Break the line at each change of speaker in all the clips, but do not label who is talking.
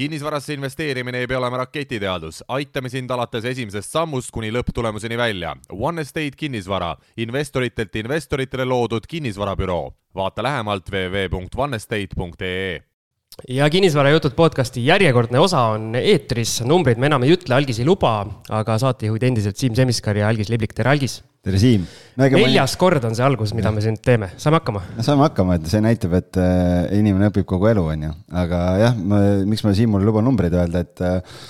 kinnisvarasse investeerimine ei pea olema raketiteadus, aitame sind alates esimesest sammust kuni lõpptulemuseni välja. One Estate kinnisvara, investoritelt investoritele loodud kinnisvarabüroo. vaata lähemalt www.onestate.ee
ja kinnisvarajutud podcasti järjekordne osa on eetris, numbreid me enam ei ütle, algis ei luba, aga saatejuhid endiselt Siim Semiskar ja Algis Liblik, tere Algis!
tere, Siim
neljas ma... kord on see algus, mida ja. me siin teeme, saame hakkama?
no saame hakkama, et see näitab, et äh, inimene õpib kogu elu, on ju, aga jah, miks ma Siimule luban numbreid öelda, et äh,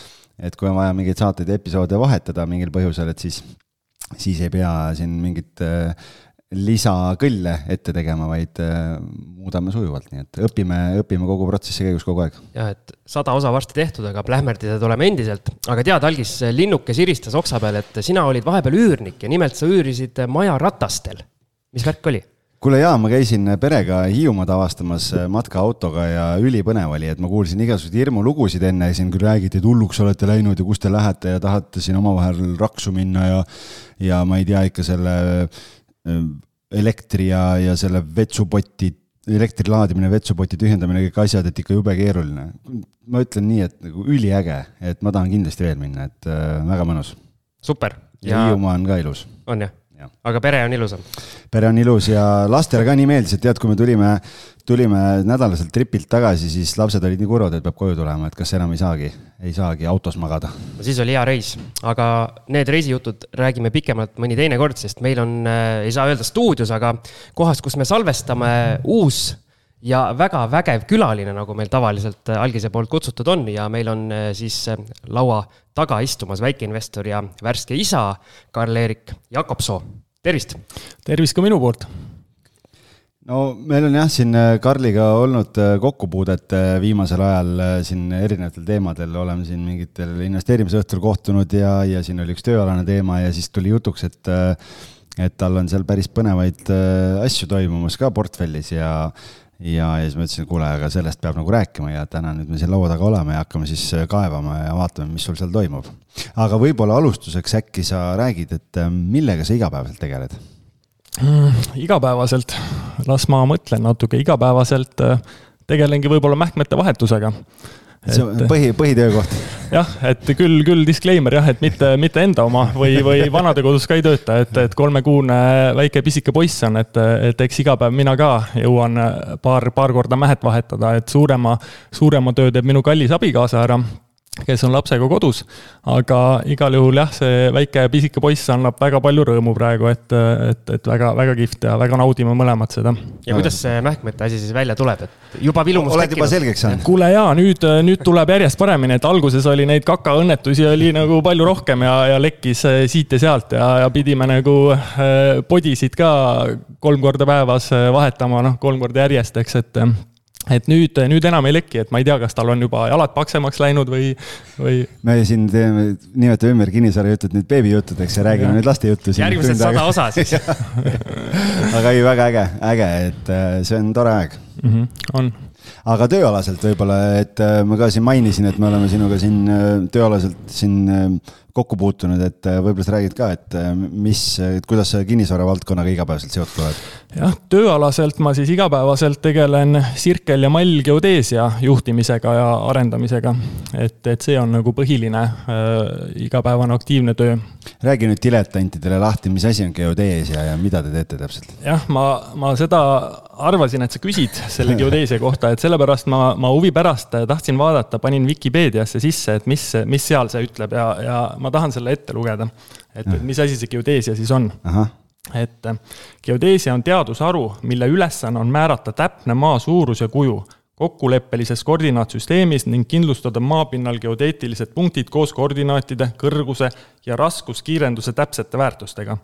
et kui on vaja mingeid saateid ja episoode vahetada mingil põhjusel, et siis, siis ei pea siin mingit äh, lisakõlle ette tegema, vaid äh, muudame sujuvalt, nii et õpime, õpime kogu protsessi käigus kogu aeg.
jah, et sada osa varsti tehtud, aga plähmerdida tuleme endiselt. aga tead, Algis, linnuke siristas oksa peal, et sina olid vahepeal üürnik ja nimelt sa üürisid maja ratastel. mis värk oli?
kuule jaa, ma käisin perega Hiiumaad avastamas matkaautoga ja ülipõnev oli, et ma kuulsin igasuguseid hirmulugusid enne, siin küll räägiti, et hulluks olete läinud ja kus te lähete ja tahate siin omavahel raksu minna ja ja ma ei tea, ikka selle elektri ja, ja selle vetsupoti, elektri laadimine, vetsupoti tühjendamine, kõik asjad, et ikka jube keeruline. ma ütlen nii, et nagu üliäge, et ma tahan kindlasti veel minna, et äh, väga mõnus.
super.
ja Hiiumaa on ka ilus.
on jah? Aga pere on ilusam?
pere on ilus ja lastele ka nii meeldis, et tead, kui me tulime, tulime nädalaselt tripilt tagasi, siis lapsed olid nii kurvad, et peab koju tulema, et kas enam ei saagi, ei saagi autos magada.
no siis oli hea reis, aga need reisijutud räägime pikemalt mõni teine kord, sest meil on äh,, ei saa öelda stuudios, aga kohas, kus me salvestame, uus ja väga vägev külaline, nagu meil tavaliselt äh, algise poolt kutsutud on ja meil on äh, siis äh, laua taga istumas väikeinvestor ja värske isa Karl-Erik Jakobsoo, tervist!
tervist ka minu poolt!
no meil on jah, siin Karliga olnud kokkupuudet viimasel ajal siin erinevatel teemadel, oleme siin mingitel investeerimisõhtul kohtunud ja, ja siin oli üks tööalane teema ja siis tuli jutuks, et et tal on seal päris põnevaid asju toimumas ka portfellis ja ja, ja siis ma ütlesin, kuule, aga sellest peab nagu rääkima ja täna nüüd me siin laua taga oleme ja hakkame siis äh, kaevama ja vaatame, mis sul seal toimub. aga võib-olla alustuseks äkki sa räägid, et äh, millega sa igapäevaselt tegeled
mm,? igapäevaselt, las ma mõtlen natuke, igapäevaselt tegelengi võib-olla mähkmete vahetusega
see on põhi, põhitöökoht.
jah, et küll, küll disclaimer jah, et mitte, mitte enda oma või, või vanadekodus ka ei tööta, et, et kolmekuune väike pisike poiss on, et, et eks iga päev mina ka jõuan paar, paar korda mähet vahetada, et suurema, suurema töö teeb minu kallis abikaasa ära kes on lapsega kodus. aga igal juhul jah, see väike pisike poiss annab väga palju rõõmu praegu, et, et, et väga, väga kihvt ja väga naudime mõlemad seda.
ja kuidas see mähkmete asi siis välja tuleb, et juba vilumus
oled juba selgeks saanud?
kuule jaa, nüüd, nüüd tuleb järjest paremini, et alguses oli neid kakaõnnetusi oli nagu palju rohkem ja, ja lekkis eh, siit ja sealt ja, ja pidime nagu eh, podisid ka kolm korda päevas eh, vahetama, noh, kolm korda järjest, eks, et et nüüd, nüüd enam ei leki, et ma ei tea, kas tal on juba jalad paksemaks läinud või, või.
me siin teeme, nimetame ümber Kinnisvara jutud nüüd beebijuttudeks ja räägime ja. nüüd laste juttu.
järgmised sada osa siis
aga ei, väga äge, äge, et äh, see on tore aeg
mm. -hmm, on
aga tööalaselt võib-olla, et äh, ma ka siin mainisin, et me oleme sinuga siin äh, tööalaselt siin kokku puutunud, et äh, võib-olla sa räägid ka, et äh, mis, kuidas sa kinnisvara valdkonnaga igapäevaselt seotud oled?
jah, tööalaselt ma siis igapäevaselt tegelen Sirkel ja Mall geodeesia juhtimisega ja arendamisega. et, et see on nagu põhiline äh, igapäevane aktiivne töö.
räägi nüüd diletantidele lahti, mis asi on geodeesia ja mida te teete täpselt?
jah, ma, ma seda arvasin, et sa küsid selle geodeesia kohta, et sellepärast ma, ma huvi pärast tahtsin vaadata, panin Vikipeediasse sisse, et mis, mis seal see ütleb ja, ja ma tahan selle ette lugeda. et, et mis asi see geodeesia siis on. et geodeesia on teadusharu, mille ülesanne on määrata täpne maa suurus ja kuju kokkuleppelises koordinaatsüsteemis ning kindlustada maapinnal geodeetilised punktid koos koordinaatide, kõrguse ja raskuskiirenduse täpsete väärtustega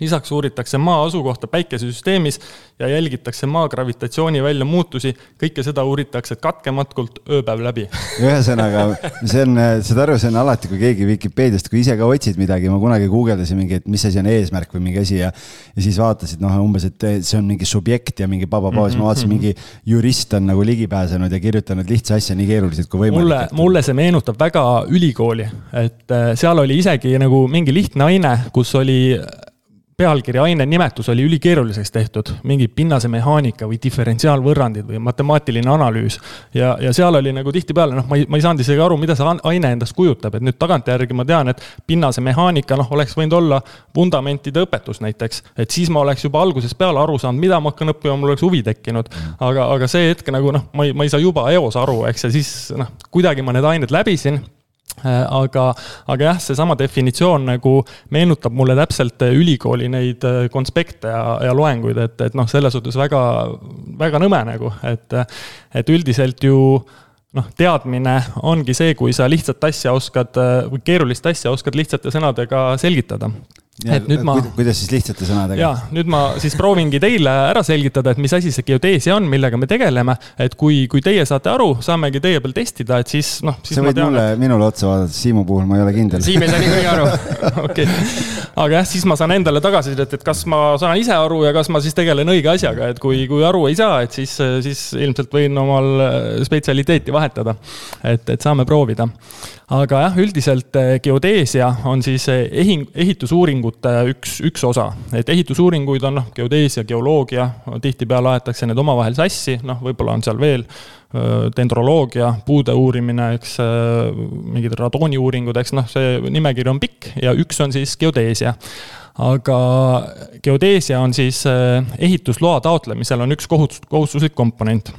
lisaks uuritakse maa asukohta päikesesüsteemis ja jälgitakse maa gravitatsiooni välja muutusi. kõike seda uuritakse katkematult ööpäev läbi.
ühesõnaga, see on, saad aru, see on alati, kui keegi Vikipeediast, kui ise ka otsid midagi, ma kunagi guugeldasin mingi, et mis asi on eesmärk või mingi asi ja. ja siis vaatasid noh, umbes, et see on mingi subjekt ja mingi paba-paba, siis ma vaatasin, mhm. mingi jurist on nagu ligi pääsenud ja kirjutanud lihtsa asja nii keeruliselt kui võimalik.
mulle, mulle see meenutab väga ülikooli, et äh, seal oli isegi nagu mingi lihtne aine, kus oli pealkiri, aine nimetus oli ülikeeruliseks tehtud, mingi pinnasemehaanika või diferentsiaalvõrrandid või matemaatiline analüüs. ja, ja seal oli nagu tihtipeale noh, ma ei, ma ei saanud isegi aru, mida see aine endast kujutab, et nüüd tagantjärgi ma tean, et pinnasemehaanika noh, oleks võinud olla vundamentide õpetus näiteks. et siis ma oleks juba algusest peale aru saanud, mida ma hakkan õppima, mul oleks huvi tekkinud. aga, aga see hetk nagu noh, ma ei, ma ei saa juba eos aru, eks, ja siis noh, kuidagi ma need ained läbisin aga, aga jah, seesama definitsioon nagu meenutab mulle täpselt ülikooli neid äh, konspekte ja, ja loenguid, et, et noh, selles suhtes väga, väga nõme nagu, et, et üldiselt ju noh, teadmine ongi see, kui sa lihtsat asja oskad keerulist asja oskad lihtsate sõnadega selgitada
et nüüd ma. kuidas siis lihtsate sõnadega?
ja nüüd ma siis proovingi teile ära selgitada, et mis asi see geodeesia on, millega me tegeleme. et kui, kui teie saate aru, saamegi teie peal testida, et siis noh.
sa võid tean, mulle et..., minule otsa vaadata, Siimu puhul ma ei ole kindel.
Siim ei saa niikuinii aru
okei okay., aga jah, siis ma saan endale tagasisidet, et kas ma saan ise aru ja kas ma siis tegelen õige asjaga, et kui, kui aru ei saa, et siis, siis ilmselt võin omal spetsialiteeti vahetada. et, et saame proovida aga jah, üldiselt eh, geodeesia on siis eh, ehing, ehitusuuringute üks, üks osa. et ehitusuuringuid on noh, geodeesia, geoloogia, tihtipeale aetakse need omavahel sassi, noh, võib-olla on seal veel dendroloogia, puude uurimine, eks, mingid radooniuuringud, eks noh, see nimekiri on pikk ja üks on siis geodeesia aga geodeesia on siis ehitusloa taotlemisel on üks kohustus, kohustuslik komponent.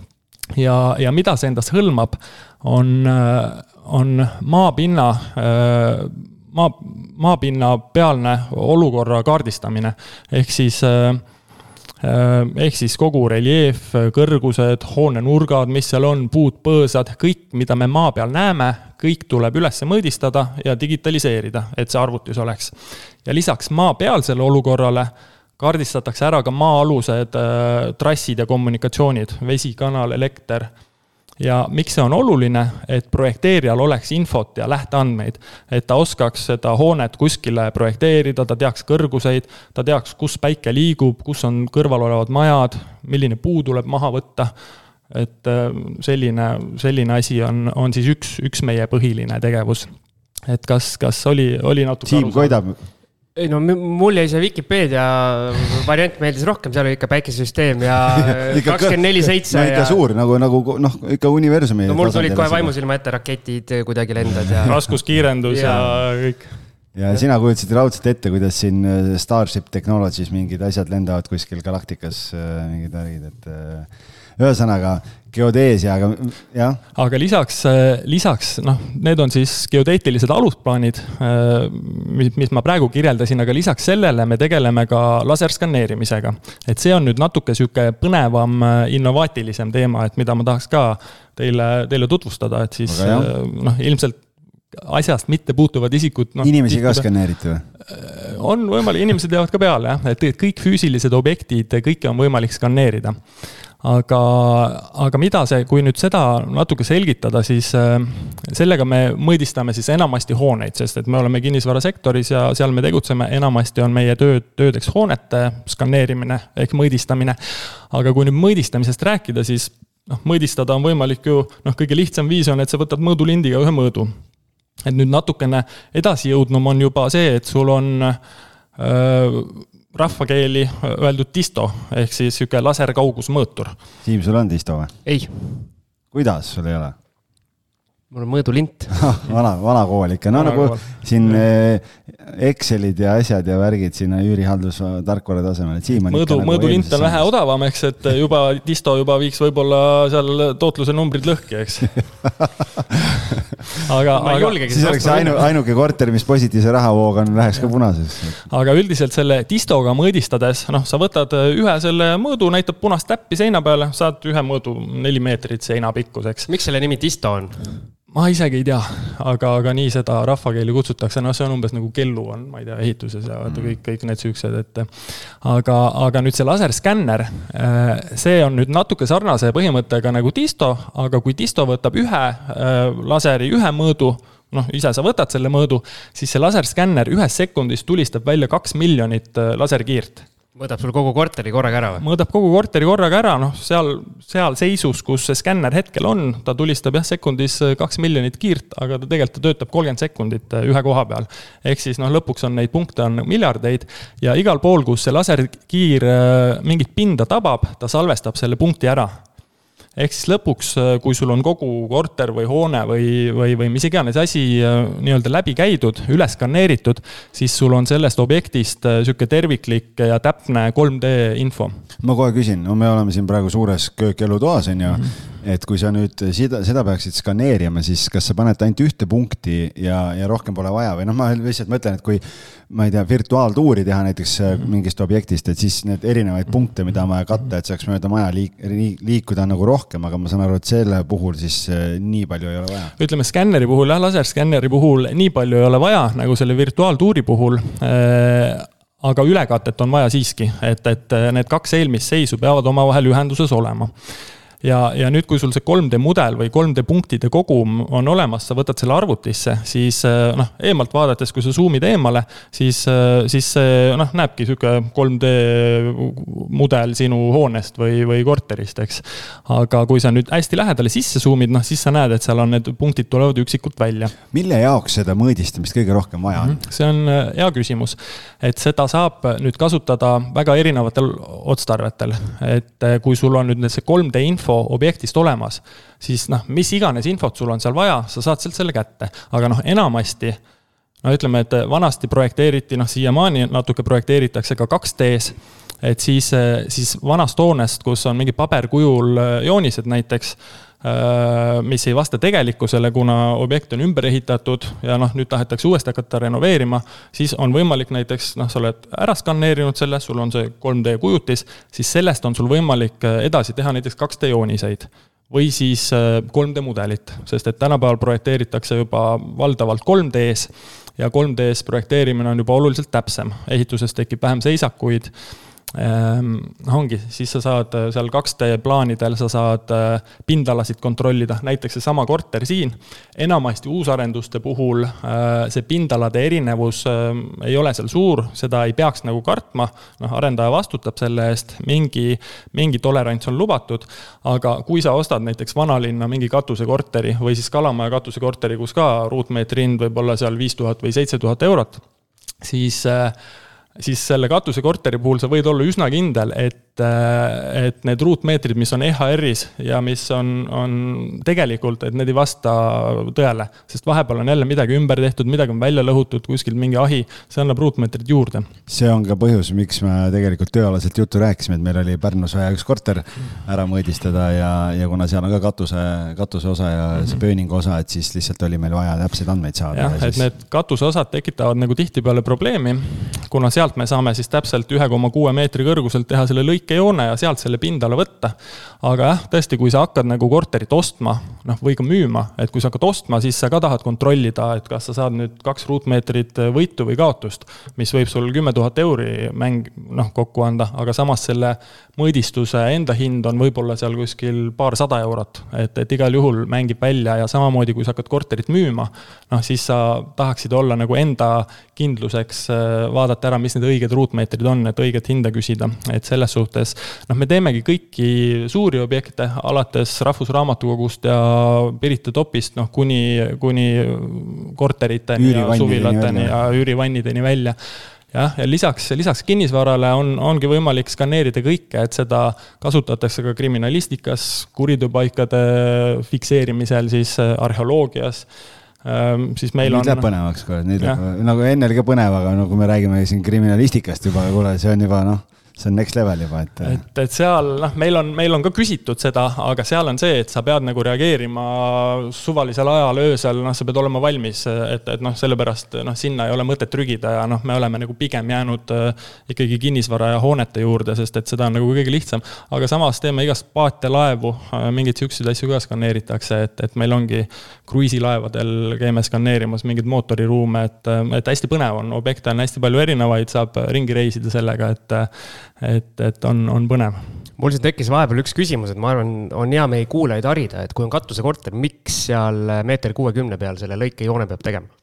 ja, ja mida see endas hõlmab, on on maapinna äh, maa, maapinna pealne olukorra kaardistamine. ehk siis äh, äh, ehk siis kogu reljeef, kõrgused, hoone nurgad, mis seal on, puud, põõsad, kõik, mida me maa peal näeme, kõik tuleb üles mõõdistada ja digitaliseerida, et see arvutis oleks. ja lisaks maapealsele olukorrale kaardistatakse ära ka maa-alused trassid ja kommunikatsioonid, vesi, kanal, elekter ja miks see on oluline, et projekteerijal oleks infot ja lähteandmeid, et ta oskaks seda hoonet kuskile projekteerida, ta teaks kõrguseid, ta teaks, kus päike liigub, kus on kõrval olevad majad, milline puu tuleb maha võtta. et äh, selline, selline asi on, on siis üks, üks meie põhiline tegevus. et kas, kas oli, oli natuke
Siim Koidab
ei no mul jäi see Vikipeedia variant meeldis rohkem, seal oli ikka päikesesüsteem ja kakskümmend neli seitse.
no ikka ja... suur nagu, nagu noh, ikka universumi.
no mul tulid kohe vaimusilma ette raketid kuidagi lendad ja.
raskuskiirendus ja, ja kõik.
ja sina kujutasid raudselt ette, kuidas siin äh, Starship Technologies mingid asjad lendavad kuskil galaktikas, äh, mingid värgid, et äh, ühesõnaga geodeesia, aga jah.
aga lisaks, lisaks noh, need on siis geodeetilised alusplaanid, mis, mis ma praegu kirjeldasin, aga lisaks sellele me tegeleme ka laserskanneerimisega. et see on nüüd natuke sihuke põnevam, innovaatilisem teema, et mida ma tahaks ka teile, teile tutvustada, et siis noh, ilmselt asjast mitte puutuvad isikud
no,. inimesi ka skaneerite või?
on võimalik, inimesed jäävad ka peale jah, et kõik füüsilised objektid, kõike on võimalik skaneerida aga, aga mida see, kui nüüd seda natuke selgitada, siis äh, sellega me mõõdistame siis enamasti hooneid, sest et me oleme kinnisvarasektoris ja seal me tegutseme, enamasti on meie töö, töödeks hoonete skaneerimine ehk mõõdistamine. aga kui nüüd mõõdistamisest rääkida, siis noh, mõõdistada on võimalik ju noh, kõige lihtsam viis on, et sa võtad mõõdulindiga ühe mõõdu. et nüüd natukene edasijõudnum on juba see, et sul on öö, äh, rahvakeeli öeldud disto ehk siis sihuke laserkaugusmõõtur.
Siim, sul on disto või?
ei.
kuidas sul ei ole?
Mul on mõõdulint
vana, vana kool ikka, no vana nagu kool. siin eh, Excelid ja asjad ja värgid sinna üürihaldustarkvara tasemel, et Siim
on mõõdu,
nagu
mõõdulint on vähe odavam, eks, et juba disto juba viiks võib-olla seal tootluse numbrid lõhki, eks
aga, aga siis oleks ainu, ainuke korter, mis positiivse rahavooga on, läheks ka punaseks.
aga üldiselt selle distoga mõõdistades, noh, sa võtad ühe selle mõõdu, näitab punast täppi seina peale, saad ühe mõõdu neli meetrit seina pikkuseks.
miks selle nimi disto on?
Ma isegi ei tea, aga, aga nii seda rahvakeeli kutsutakse, noh, see on umbes nagu kellu on, ma ei tea, ehituses ja vaata mm. kõik, kõik need siuksed, et. aga, aga nüüd see laserskänner, äh, see on nüüd natuke sarnase põhimõttega nagu disto, aga kui disto võtab ühe äh, laseri, ühe mõõdu noh, ise sa võtad selle mõõdu, siis see laserskänner ühes sekundis tulistab välja kaks miljonit äh, laserkiirt
mõõdab sul kogu korteri korraga ära või?
mõõdab kogu korteri korraga ära, noh, seal, seal seisus, kus see skänner hetkel on, ta tulistab jah, sekundis kaks miljonit kiirt, aga ta tegelikult ta töötab kolmkümmend sekundit äh, ühe koha peal. ehk siis noh, lõpuks on neid punkte on miljardeid ja igal pool, kus see laserkiir äh, mingit pinda tabab, ta salvestab selle punkti ära ehk siis lõpuks, äh, kui sul on kogu korter või hoone või, või, või mis iganes asi äh, nii-öelda läbi käidud, üle skaneeritud, siis sul on sellest objektist äh, terviklik ja täpne 3D info.
ma kohe küsin, no me oleme siin praegu suures köökelutoas, on ju. Mm, -hmm et kui sa nüüd seda, seda peaksid skaneerima, siis kas sa paned ainult ühte punkti ja, ja rohkem pole vaja või noh, ma lihtsalt mõtlen, et kui ma ei tea, virtuaaltuuri teha näiteks mm -hmm. mingist objektist, et siis need erinevaid punkte, mida on vaja katta, et saaks mööda maja liik-, liikuda nagu rohkem, aga ma saan aru, et selle puhul siis äh, nii palju ei ole vaja.
ütleme skänneri puhul jah, laserskänneri puhul nii palju ei ole vaja, nagu selle virtuaaltuuri puhul äh, aga ülekatet on vaja siiski, et, et need kaks eelmist seisu peavad omavahel ühenduses olema ja, ja nüüd, kui sul see 3D mudel või 3D punktide kogum on olemas, sa võtad selle arvutisse, siis eh, noh, eemalt vaadates, kui sa zoom'id eemale, siis, eh, siis see noh, näebki sihuke 3D mudel sinu hoonest või, või korterist, eks. aga kui sa nüüd hästi lähedale sisse zoom'id, noh siis sa näed, et seal on need punktid tulevad üksikult välja.
mille jaoks seda mõõdistamist kõige rohkem vaja on?
-hmm. see on eh, hea küsimus, et seda saab nüüd kasutada väga erinevatel otstarvetel, et kui sul on nüüd see 3D info info objektist olemas, siis noh, mis iganes infot sul on seal vaja, sa saad sealt selle kätte. aga noh, enamasti no ütleme, et vanasti projekteeriti, noh siiamaani natuke projekteeritakse ka 2D-s, et siis, siis vanast hoonest, kus on mingi paberkujul joonised näiteks mis ei vasta tegelikkusele, kuna objekt on ümber ehitatud ja noh, nüüd tahetakse uuesti hakata renoveerima, siis on võimalik näiteks noh, sa oled ära skaneerinud selle, sul on see 3D kujutis, siis sellest on sul võimalik äh, edasi teha näiteks 2D jooniseid või siis 3D äh, mudelit, sest et tänapäeval projekteeritakse juba valdavalt 3D-s ja 3D-s projekteerimine on juba oluliselt täpsem, ehituses tekib vähem seisakuid ongi, siis sa saad äh, seal 2D plaanidel, sa saad äh, pindalasid kontrollida, näiteks seesama korter siin. enamasti uusarenduste puhul äh, see pindalade erinevus ei ole seal suur, seda ei peaks nagu kartma. noh, arendaja vastutab selle eest, mingi, mingi tolerants on lubatud. aga kui sa ostad näiteks vanalinna mingi katusekorteri või siis Kalamaja katusekorteri, kus ka ruutmeetri hind võib olla seal viis tuhat või seitse tuhat eurot, siis äh, siis selle katusekorteri puhul sa võid olla üsna kindel, et et, et need ruutmeetrid, mis on EHR-is ja mis on, on tegelikult, et need ei vasta tõele. sest vahepeal on jälle midagi ümber tehtud, midagi on välja lõhutud, kuskilt mingi ahi, see annab ruutmeetrid juurde.
see on ka põhjus, miks me tegelikult tööalaselt juttu rääkisime, et meil oli Pärnus vaja üks korter ära mõõdistada ja, ja kuna seal on ka katuse, katuse osa ja see pööningu osa, et siis lihtsalt oli meil vaja täpseid andmeid saada.
jah ja, et
siis...
need katuseosad tekitavad nagu tihtipeale probleemi, kuna sealt me saame siis täpselt ühe koma kuue meetri kõrguselt teha selle lõike lõikejoone ja sealt selle pindala võtta. aga jah, tõesti, kui sa hakkad nagu korterit ostma, noh, või ka müüma, et kui sa hakkad ostma, siis sa ka tahad kontrollida, et kas sa saad nüüd kaks ruutmeetrit võitu või kaotust, mis võib sul kümme tuhat euri mäng, noh, kokku anda, aga samas selle mõõdistuse enda hind on võib-olla seal kuskil paarsada eurot. et, et igal juhul mängib välja ja samamoodi, kui sa hakkad korterit müüma, noh, siis sa tahaksid olla nagu enda kindluseks vaadata ära, mis need õiged ruutmeetrid on, et õiget hinda küsida, et selles suhtes mõttes noh, me teemegi kõiki suuri objekte, alates Rahvusraamatukogust ja Pirita topist, noh kuni, kuni korteriteni ja suvilateni ja üürivannideni välja. Jah, ja lisaks, lisaks kinnisvarale on, ongi võimalik skaneerida kõike, et seda kasutatakse ka kriminalistikas, kuriteopaikade fikseerimisel, siis äh, arheoloogias. Ähm, siis meil
nüüd
on.
Läheb põnevaks kohe, nüüd läheb, nagu enne oli ka põnev, aga no kui me räägime siin kriminalistikast juba, kuule, see on juba noh see on next level juba, et.
et, et seal noh, meil on, meil on ka küsitud seda, aga seal on see, et sa pead nagu reageerima suvalisel ajal öösel, noh, sa pead olema valmis, et, et noh, sellepärast noh, sinna ei ole mõtet trügida ja noh, me oleme nagu pigem jäänud äh, ikkagi kinnisvara ja hoonete juurde, sest et seda on nagu kõige lihtsam. aga samas teeme igast paate, laevu, äh, mingeid siukseid asju ka skaneeritakse, et, et meil ongi kruiisilaevadel käime skaneerimas mingeid mootoriruume, et, et hästi põnev on, objekte on hästi palju erinevaid, saab ringi reisida sellega, et et, et on, on põnev.
mul siin tekkis vahepeal üks küsimus, et ma arvan, on hea meie kuulajaid harida, et kui on katusekorter, miks seal meeter kuuekümne peal selle lõikejoone peab tegema?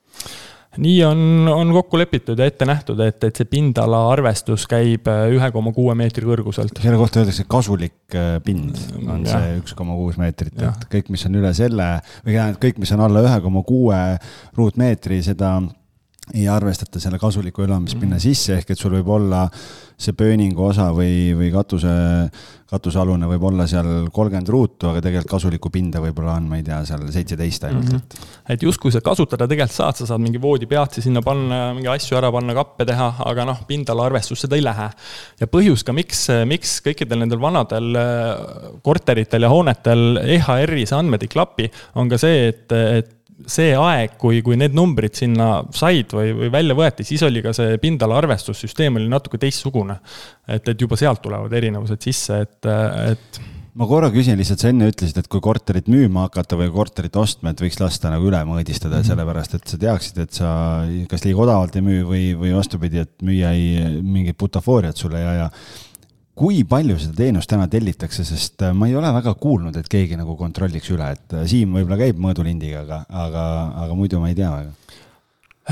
nii on, on kokku lepitud ja ette nähtud, et, et see pindala arvestus käib äh, ühe koma kuue meetri kõrguselt.
selle kohta öeldakse kasulik äh, pind on ja. see üks koma kuus meetrit, et kõik, mis on üle selle või tähendab kõik, mis on alla ühe koma kuue ruutmeetri, seda ei arvestata selle kasuliku elamispinna -hmm. sisse, ehk et sul võib olla see pööningu osa või, või katuse, katusealune võib olla seal kolmkümmend ruutu, aga tegelikult kasulikku pinda võib-olla on, ma ei tea, seal seitseteist ainult mm, -hmm.
et. et justkui sa kasutada tegelikult saad, sa saad mingi voodipeatsi sinna panna, mingi asju ära panna, kappe teha, aga noh, pindala arvestus seda ei lähe. ja põhjus ka, miks, miks kõikidel nendel vanadel äh, korteritel ja hoonetel EHR-i see andmed ei klapi, on ka see, et, et see aeg, kui, kui need numbrid sinna said või, või välja võeti, siis oli ka see pindala arvestussüsteem oli natuke teistsugune. et, et juba sealt tulevad erinevused sisse, et, et
ma korra küsin lihtsalt, sa enne ütlesid, et kui korterit müüma hakata või korterit ostma, et võiks lasta nagu üle mõõdistada mm -hmm. sellepärast, et sa teaksid, et sa kas liiga odavalt ei müü või, või vastupidi, et müüja ei, mingit butafooriat sulle ei aja kui palju seda teenust täna tellitakse, sest äh, ma ei ole väga kuulnud, et keegi nagu kontrolliks üle, et äh, Siim võib-olla käib mõõdulindiga, aga, aga, aga muidu ma ei tea väga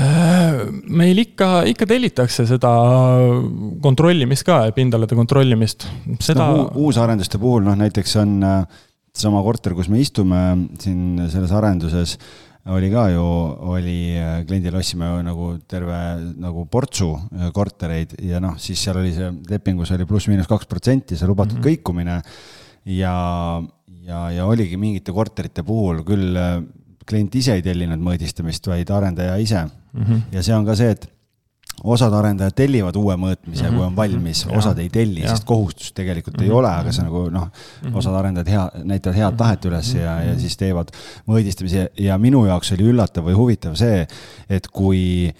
äh, meil ikka, ikka tellitakse seda kontrollimist ka, pindalade kontrollimist. seda
no,. uusarenduste puhul, noh näiteks on sama korter, kus me istume siin selles arenduses oli ka ju, oli, äh, kliendile ostsime nagu terve nagu portsu äh, kortereid ja noh, siis seal oli see lepingus oli pluss-miinus kaks protsenti see lubatud mm -hmm. kõikumine. ja, ja, ja oligi mingite korterite puhul küll äh, klient ise ei tellinud mõõdistamist, vaid arendaja ise mm. -hmm. ja see on ka see, et osad arendajad tellivad uue mõõtmise mm, -hmm. kui on valmis, osad ei telli, sest kohustust tegelikult mm -hmm. ei ole, aga see nagu noh, mhm. osad arendajad hea, näitavad head tahet üles ja, ja siis teevad mõõdistamise ja minu jaoks oli üllatav või huvitav see, et kui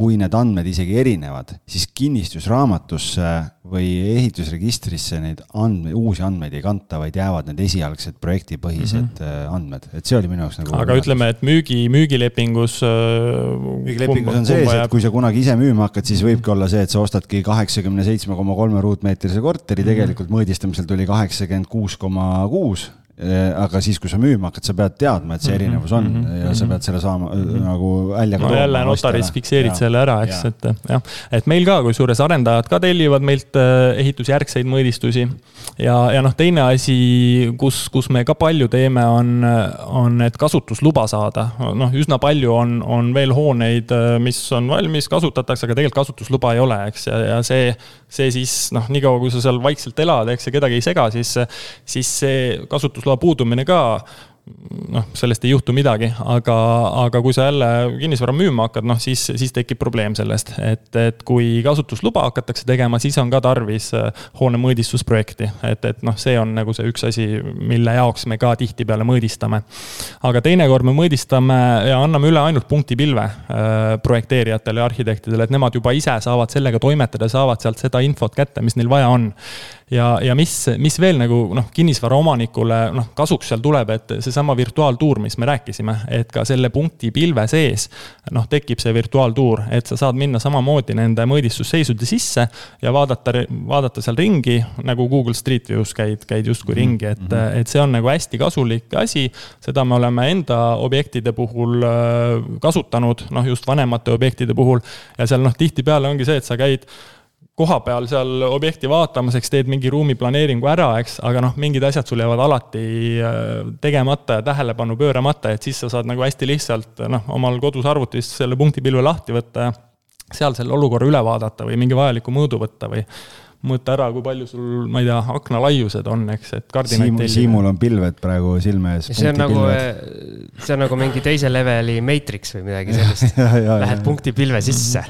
kui need andmed isegi erinevad, siis kinnistusraamatusse või ehitusregistrisse neid andmeid, uusi andmeid ei kanta, vaid jäävad need esialgsed projektipõhised mm -hmm. andmed, et see oli minu jaoks nagu.
aga ütleme, et müügi, müügilepingus.
Äh, müügilepingus on sees, et kui sa kunagi ise müüma hakkad, siis võibki olla see, et sa ostadki kaheksakümne seitsme koma kolme ruutmeetrise korteri, mhm. tegelikult mõõdistamisel tuli kaheksakümmend kuus koma kuus Äh, aga siis, kui sa müüma hakkad, sa pead teadma, et see mhm, erinevus on mm -hmm. ja sa mhm. pead selle saama mm -hmm. nagu välja
no jälle notaris fikseerid ja. selle ära, eks, et jah. et meil ka, kusjuures arendajad ka tellivad meilt äh, ehitusjärgseid mõõdistusi. ja, ja noh, teine asi, kus, kus me ka palju teeme, on, on, et kasutusluba saada. noh, üsna palju on, on veel hooneid, mis on valmis, kasutatakse, aga tegelikult kasutusluba ei ole, eks, ja, ja see, see siis noh, niikaua kui sa seal vaikselt elad, eks, ja kedagi ei sega, siis, siis see kasutusluba kasutusloa puudumine ka noh, sellest ei juhtu midagi, aga, aga kui sa jälle kinnisvara müüma hakkad, noh siis, siis tekib probleem sellest, et, et kui kasutusluba hakatakse tegema, siis on ka tarvis äh, hoone mõõdistusprojekti. et, et noh, see on nagu see üks asi, mille jaoks me ka tihtipeale mõõdistame. aga teinekord me mõõdistame ja anname üle ainult punktipilve äh, projekteerijatele ja arhitektidele, et nemad juba ise saavad sellega toimetada, saavad sealt seda infot kätte, mis neil vaja on ja, ja mis, mis veel nagu noh, kinnisvara omanikule noh, kasuks seal tuleb, et seesama virtuaaltuur, mis me rääkisime, et ka selle punkti pilve sees noh, tekib see virtuaaltuur, et sa saad minna samamoodi nende mõõdistusseisude sisse ja vaadata, vaadata seal ringi, nagu Google Street View's käid, käid justkui -hmm. ringi, et, mhm. et see on nagu hästi kasulik asi. seda me oleme enda objektide puhul äh, kasutanud, noh just vanemate objektide puhul ja seal noh, tihtipeale ongi see, et sa käid kohapeal seal objekti vaatamas, eks teed mingi ruumiplaneeringu ära, eks, aga noh, mingid asjad sul jäävad alati äh, tegemata ja tähelepanu pööramata, et siis sa saad nagu hästi lihtsalt noh, omal kodus arvutis selle punktipilve lahti võtta ja seal selle olukorra üle vaadata või mingi vajaliku mõõdu võtta või mõõta ära, kui palju sul, ma ei tea, aknalaiused on, eks, et kardinaid
Siim, Siimul on pilved praegu silme ees.
see on nagu, see on nagu mingi teise leveli Matrix või midagi sellist. Lähed punkti pilve sisse.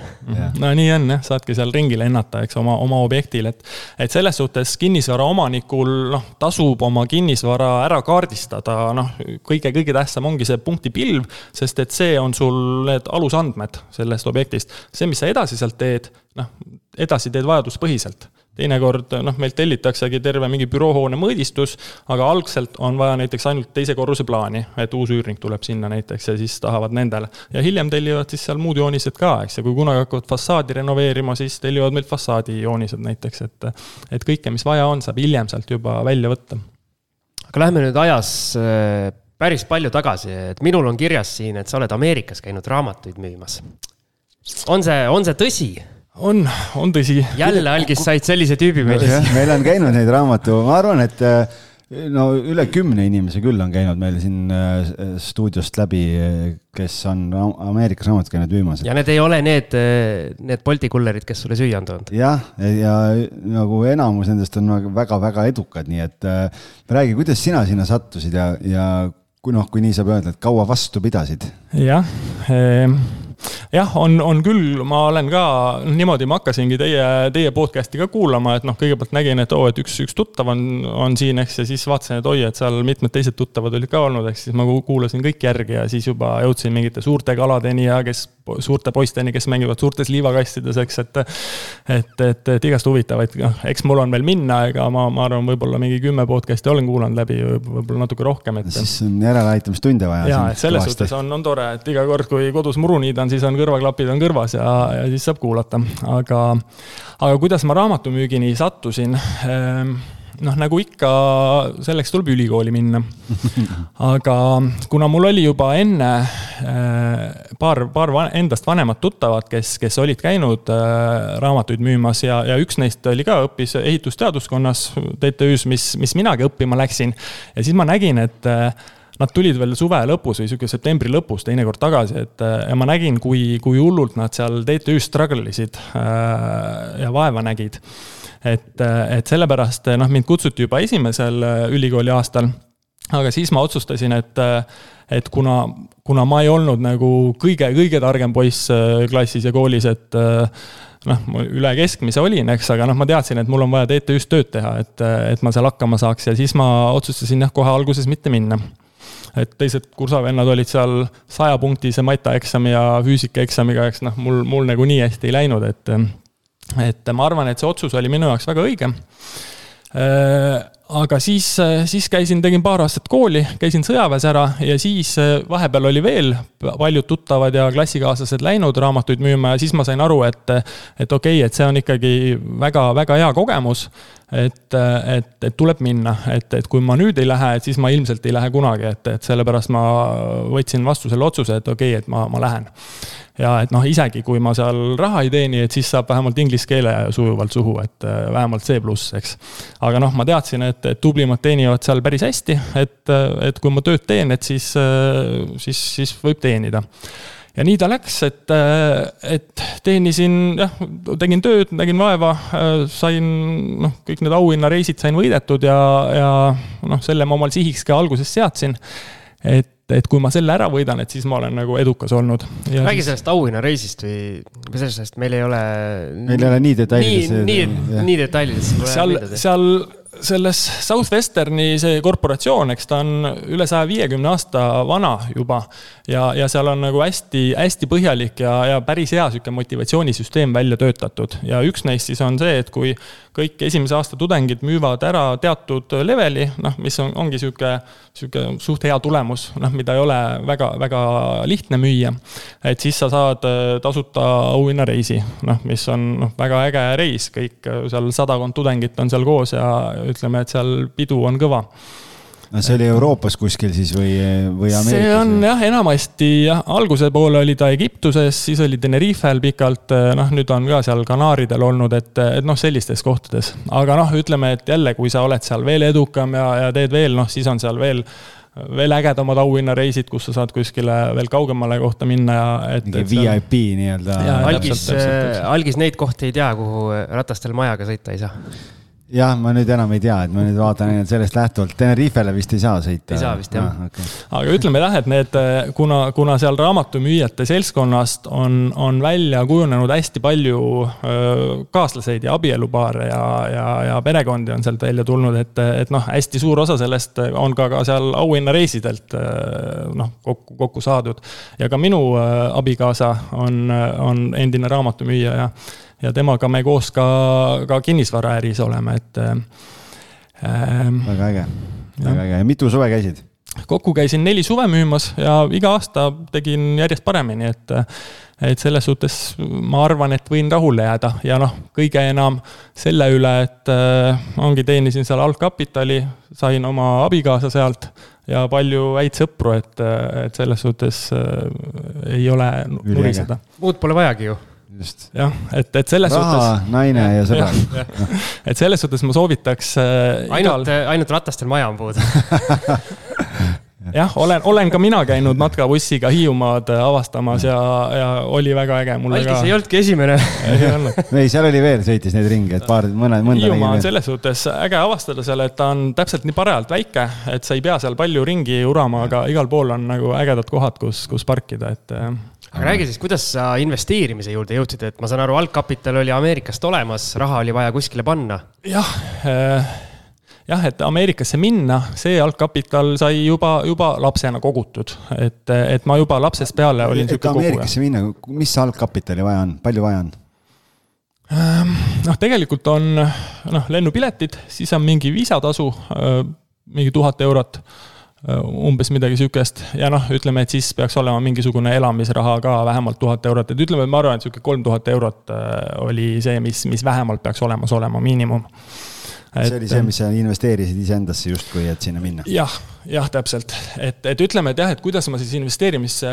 No nii on jah, saadki seal ringi lennata, eks, oma, oma objektil, et, et selles suhtes kinnisvara omanikul, noh, tasub oma kinnisvara ära kaardistada, noh, kõige-kõige tähtsam ongi see punktipilv, sest et see on sul need alusandmed sellest objektist. see, mis sa edasi sealt teed, noh, edasi teed vajaduspõhiselt teinekord noh, meilt tellitaksegi terve mingi büroohoone mõõdistus, aga algselt on vaja näiteks ainult teise korruse plaani, et uus üürnik tuleb sinna näiteks ja siis tahavad nendele. ja hiljem tellivad siis seal muud joonised ka, eks, ja kui kunagi hakkavad fassaadi renoveerima, siis tellivad meilt fassaadi joonised näiteks, et et kõike, mis vaja on, saab hiljem sealt juba välja võtta.
aga lähme nüüd ajas äh, päris palju tagasi, et minul on kirjas siin, et sa oled Ameerikas käinud raamatuid müümas on see, on see tõsi?
On, on tõsi.
jälle algis said sellise tüübi meil.
meil on käinud neid raamatu, ma arvan, et no üle kümne inimese küll on käinud meil siin äh, stuudiost läbi, kes on Ameerikas raamatut käinud müümas.
ja need ei ole need, need Bolti kullerid, kes sulle süüa on toonud?
jah, ja nagu enamus nendest on väga-väga edukad, nii et räägi, kuidas sina sinna sattusid ja, ja kui noh, kui nii saab öelda, et kaua vastu pidasid?
jah eh jah, on, on küll, ma olen ka niimoodi, ma hakkasingi teie, teie podcast'i ka kuulama, et noh, kõigepealt nägin, et oo oh,, et üks, üks tuttav on, on siin, eks, ja siis vaatasin, et oi, et seal mitmed teised tuttavad olid ka olnud, eks siis ma kuulasin kõik järgi ja siis juba jõudsin mingite suurte kaladeni ja kes, suurte poisteni, kes mängivad suurtes liivakastides, eks, et. et, et, et igast huvitavaid, noh, eks mul on veel minna, ega ma, ma arvan, võib-olla mingi kümme podcast'i olen kuulanud läbi, võib-olla natuke rohkem, et.
siis on järeleaitamistunde vaja.
ja, et selles suhtes on, on tore, et iga kord, kui kodus muru niidan, siis on kõrvaklapid on kõrvas ja, ja siis saab kuulata, aga, aga kuidas ma raamatumüügini sattusin ehm, noh, nagu ikka, selleks tuleb ülikooli minna. aga kuna mul oli juba enne äh, paar, paar endast vanemat tuttavat, kes, kes olid käinud äh, raamatuid müümas ja, ja üks neist oli ka, õppis ehitusteaduskonnas TTÜ-s, mis, mis minagi õppima läksin. ja siis ma nägin, et äh, nad tulid veel suve lõpus või sihuke septembri lõpus teinekord tagasi, et ja ma nägin, kui, kui hullult nad seal TTÜ-s struggle isid äh, ja vaeva nägid. et, et sellepärast noh, mind kutsuti juba esimesel ülikooli aastal. aga siis ma otsustasin, et, et kuna, kuna ma ei olnud nagu kõige-kõige targem poiss klassis ja koolis, et noh, ma üle keskmise olin, eks, aga noh, ma teadsin, et mul on vaja TTÜ-s tööd teha, et, et ma seal hakkama saaks ja siis ma otsustasin jah, kohe alguses mitte minna et teised kursavennad olid seal sajapunktise matjaeksami ja füüsikaeksamiga, eks noh, mul, mul nagu nii hästi ei läinud, et et ma arvan, et see otsus oli minu jaoks väga õige. Aga siis, siis käisin, tegin paar aastat kooli, käisin sõjaväes ära ja siis vahepeal oli veel paljud tuttavad ja klassikaaslased läinud raamatuid müüma ja siis ma sain aru, et, et okei okay,, et see on ikkagi väga-väga hea kogemus et, et, et tuleb minna, et, et kui ma nüüd ei lähe, et siis ma ilmselt ei lähe kunagi, et, et sellepärast ma võtsin vastu selle otsuse, et okei okay,, et ma, ma lähen. ja et noh, isegi kui ma seal raha ei teeni, et siis saab vähemalt inglise keele sujuvalt suhu, et äh, vähemalt C pluss, eks. aga noh, ma teadsin, et, et tublimad teenivad seal päris hästi, et, et kui ma tööd teen, et siis, äh, siis, siis võib teenida ja nii ta läks, et, et teenisin, jah, tegin tööd, nägin vaeva, sain noh, kõik need auhinnareisid sain võidetud ja, ja noh, selle ma omal sihiks ka alguses seadsin. et, et kui ma selle ära võidan, et siis ma olen nagu edukas olnud.
räägi sellest auhinnareisist või, või sellest, meil ei ole.
meil ei ole nii detailides.
nii, nii, nii detailides.
seal, seal selles Southwesterni see korporatsioon, eks ta on üle saja viiekümne aasta vana juba. ja, ja seal on nagu hästi-hästi põhjalik ja, ja päris hea sihuke motivatsioonisüsteem välja töötatud. ja üks neist siis on see, et kui kõik esimese aasta tudengid müüvad ära teatud leveli, noh, mis on, ongi sihuke, sihuke suht hea tulemus, noh, mida ei ole väga-väga lihtne müüa. et siis sa saad äh, tasuta auhinnareisi, noh, mis on noh, väga äge reis, kõik seal sadakond tudengit on seal koos ja ütleme, et seal pidu on kõva
no see oli Euroopas kuskil siis või, või Ameerikas?
see on või? jah, enamasti jah, alguse poole oli ta Egiptuses, siis oli Tenerifel pikalt, noh, nüüd on ka seal Kanaaridel olnud, et, et noh, sellistes kohtades. aga noh, ütleme, et jälle, kui sa oled seal veel edukam ja, ja teed veel, noh, siis on seal veel veel ägedamad auhinnareisid, kus sa saad kuskile veel kaugemale kohta minna ja et.
mingi VIP nii-öelda.
algis, algis neid kohti ei tea, kuhu ratastel majaga sõita ei saa
jah, ma nüüd enam ei tea, et ma nüüd vaatan ainult sellest lähtuvalt, Tenerifele vist ei saa sõita.
ei saa vist jah
ah,. Okay.
aga ütleme jah, et need, kuna, kuna seal raamatumüüjate seltskonnast on, on välja kujunenud hästi palju öö, kaaslaseid ja abielupaare ja, ja, ja perekondi on sealt välja tulnud, et, et noh, hästi suur osa sellest on ka, ka seal auhinnareisidelt noh, kokku, kokku saadud. ja ka minu abikaasa on, on endine raamatumüüja ja ja temaga me koos ka, ka kinnisvaraäris oleme, et
äh,. väga äge, väga äge ja mitu suve käisid?
kokku käisin neli suve müümas ja iga aasta tegin järjest paremini, et et selles suhtes ma arvan, et võin rahule jääda ja noh, kõige enam selle üle, et äh, ongi, teenisin seal algkapitali, sain oma abikaasa sealt ja palju häid sõpru, et, et selles suhtes äh, ei ole nuriseda.
muud pole vajagi ju
just.
jah, et, et selles
raha,
suhtes.
naine ja sõbrad.
et selles suhtes ma soovitaks äh,.
ainult igal..., ainult ratastel maja on puudu
jah, olen, olen ka mina käinud matkabussiga Hiiumaad avastamas ja, ja oli väga äge.
Algis ei olnudki esimene
ei olnud.
ei, seal oli veel, sõitis neid ringe, et paar, mõne, mõnda.
Hiiumaa on selles suhtes äge avastada seal, et ta on täpselt nii parajalt väike, et sa ei pea seal palju ringi urama, aga igal pool on nagu ägedad kohad, kus, kus parkida, et
aga räägi siis, kuidas sa investeerimise juurde jõudsid, et ma saan aru, algkapital oli Ameerikast olemas, raha oli vaja kuskile panna.
jah äh, jah, et Ameerikasse minna, see algkapital sai juba, juba lapsena kogutud, et, et ma juba lapsest peale olin
sihuke koguja. Ameerikasse minna, mis algkapitali vaja on, palju vaja on?
Ähm, noh, tegelikult on noh, lennupiletid, siis on mingi viisatasu, äh, mingi tuhat eurot umbes midagi sihukest ja noh, ütleme, et siis peaks olema mingisugune elamisraha ka vähemalt tuhat eurot, et ütleme, et ma arvan, et sihuke kolm tuhat eurot äh, oli see, mis, mis vähemalt peaks olemas olema, miinimum.
See oli see, mis sa investeerisid iseendasse justkui, et sinna minna. Ja,?
jah, jah, täpselt, et, et ütleme, et jah, et kuidas ma siis investeerimisse,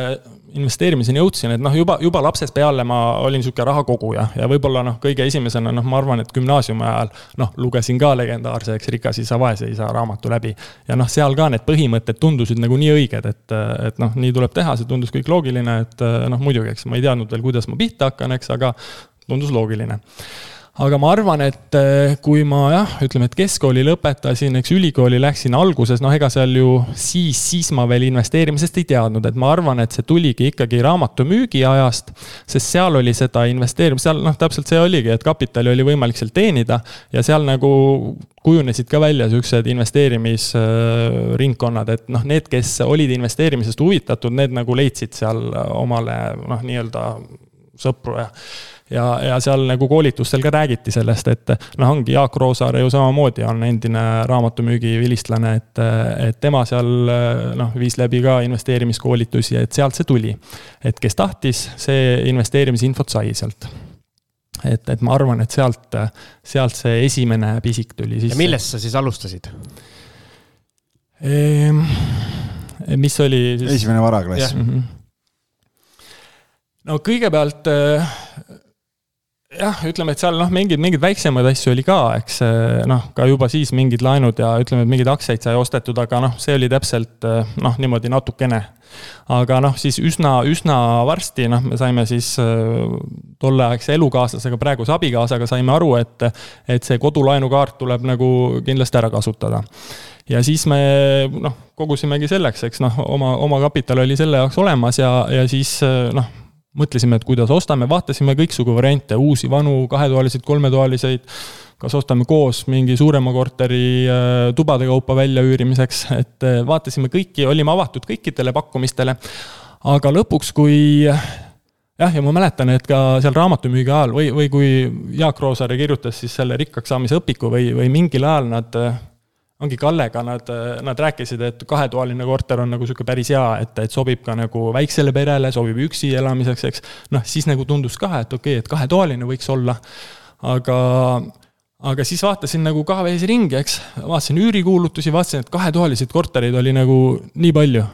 investeerimiseni jõudsin, et noh, juba, juba lapsest peale ma olin sihuke rahakoguja ja võib-olla noh, kõige esimesena noh, ma arvan, et gümnaasiumi ajal noh, lugesin ka legendaarse, eks, Rikas isa, vaese isa raamatu läbi. ja noh, seal ka need põhimõtted tundusid nagu nii õiged, et, et noh, nii tuleb teha, see tundus kõik loogiline, et noh, muidugi, eks ma ei teadnud veel, kuidas ma pihta hakkan, eks, aga tundus loogiline aga ma arvan, et eh, kui ma jah, ütleme, et keskkooli lõpetasin, eks ülikooli läksin alguses, noh, ega seal ju siis, siis ma veel investeerimisest ei teadnud, et ma arvan, et see tuligi ikkagi raamatumüügi ajast. sest seal oli seda investeerimist, seal noh, täpselt see oligi, et kapitali oli võimalik seal teenida ja seal nagu kujunesid ka välja siuksed investeerimisringkonnad, et noh, need, kes olid investeerimisest huvitatud, need nagu leidsid seal omale noh, nii-öelda sõpru ja ja, ja seal nagu koolitustel ka räägiti sellest, et noh, ongi Jaak Roosaare ju samamoodi on endine raamatumüügi vilistlane, et, et tema seal noh, viis läbi ka investeerimiskoolitusi, et sealt see tuli. et kes tahtis, see investeerimisinfot sai sealt et, et ma arvan, et sealt, sealt see esimene pisik tuli
sisse. ja millest sa siis alustasid
ehm,? mis oli
siis? esimene varaklass. Mm -hmm.
no kõigepealt jah, ütleme, et seal noh, mingeid, mingeid väiksemaid asju oli ka, eks noh, ka juba siis mingid laenud ja ütleme, et mingeid aktsiaid sai ostetud, aga noh, see oli täpselt noh, niimoodi natukene. aga noh, siis üsna, üsna varsti noh, me saime siis tolleaegse elukaaslasega, praeguse abikaasaga saime aru, et, et see kodulaenukaart tuleb nagu kindlasti ära kasutada ja siis me noh, kogusimegi selleks, eks noh, oma, oma kapital oli selle jaoks olemas ja, ja siis noh mõtlesime, et kuidas ostame, vaatasime kõiksugu variante, uusi, vanu, kahetoaliseid, kolmetoaliseid, kas ostame koos mingi suurema korteri äh, tubade kaupa väljaüürimiseks, et äh, vaatasime kõiki, olime avatud kõikidele pakkumistele. aga lõpuks, kui jah, ja ma mäletan, et ka seal raamatumüügi ajal või, või kui Jaak Roosaare kirjutas siis selle rikkaks saamise õpiku või, või mingil ajal nad ongi Kallega, nad, nad rääkisid, et kahetoaline korter on nagu sihuke päris hea, et, et sobib ka nagu väiksele perele, sobib üksi elamiseks, eks. noh, siis nagu tundus ka, et okei okay,, et kahetoaline võiks olla. aga, aga siis vaatasin nagu ka vees ringi, eks, vaatasin üürikuulutusi, vaatasin, et kahetoaliseid kortereid oli nagu nii palju.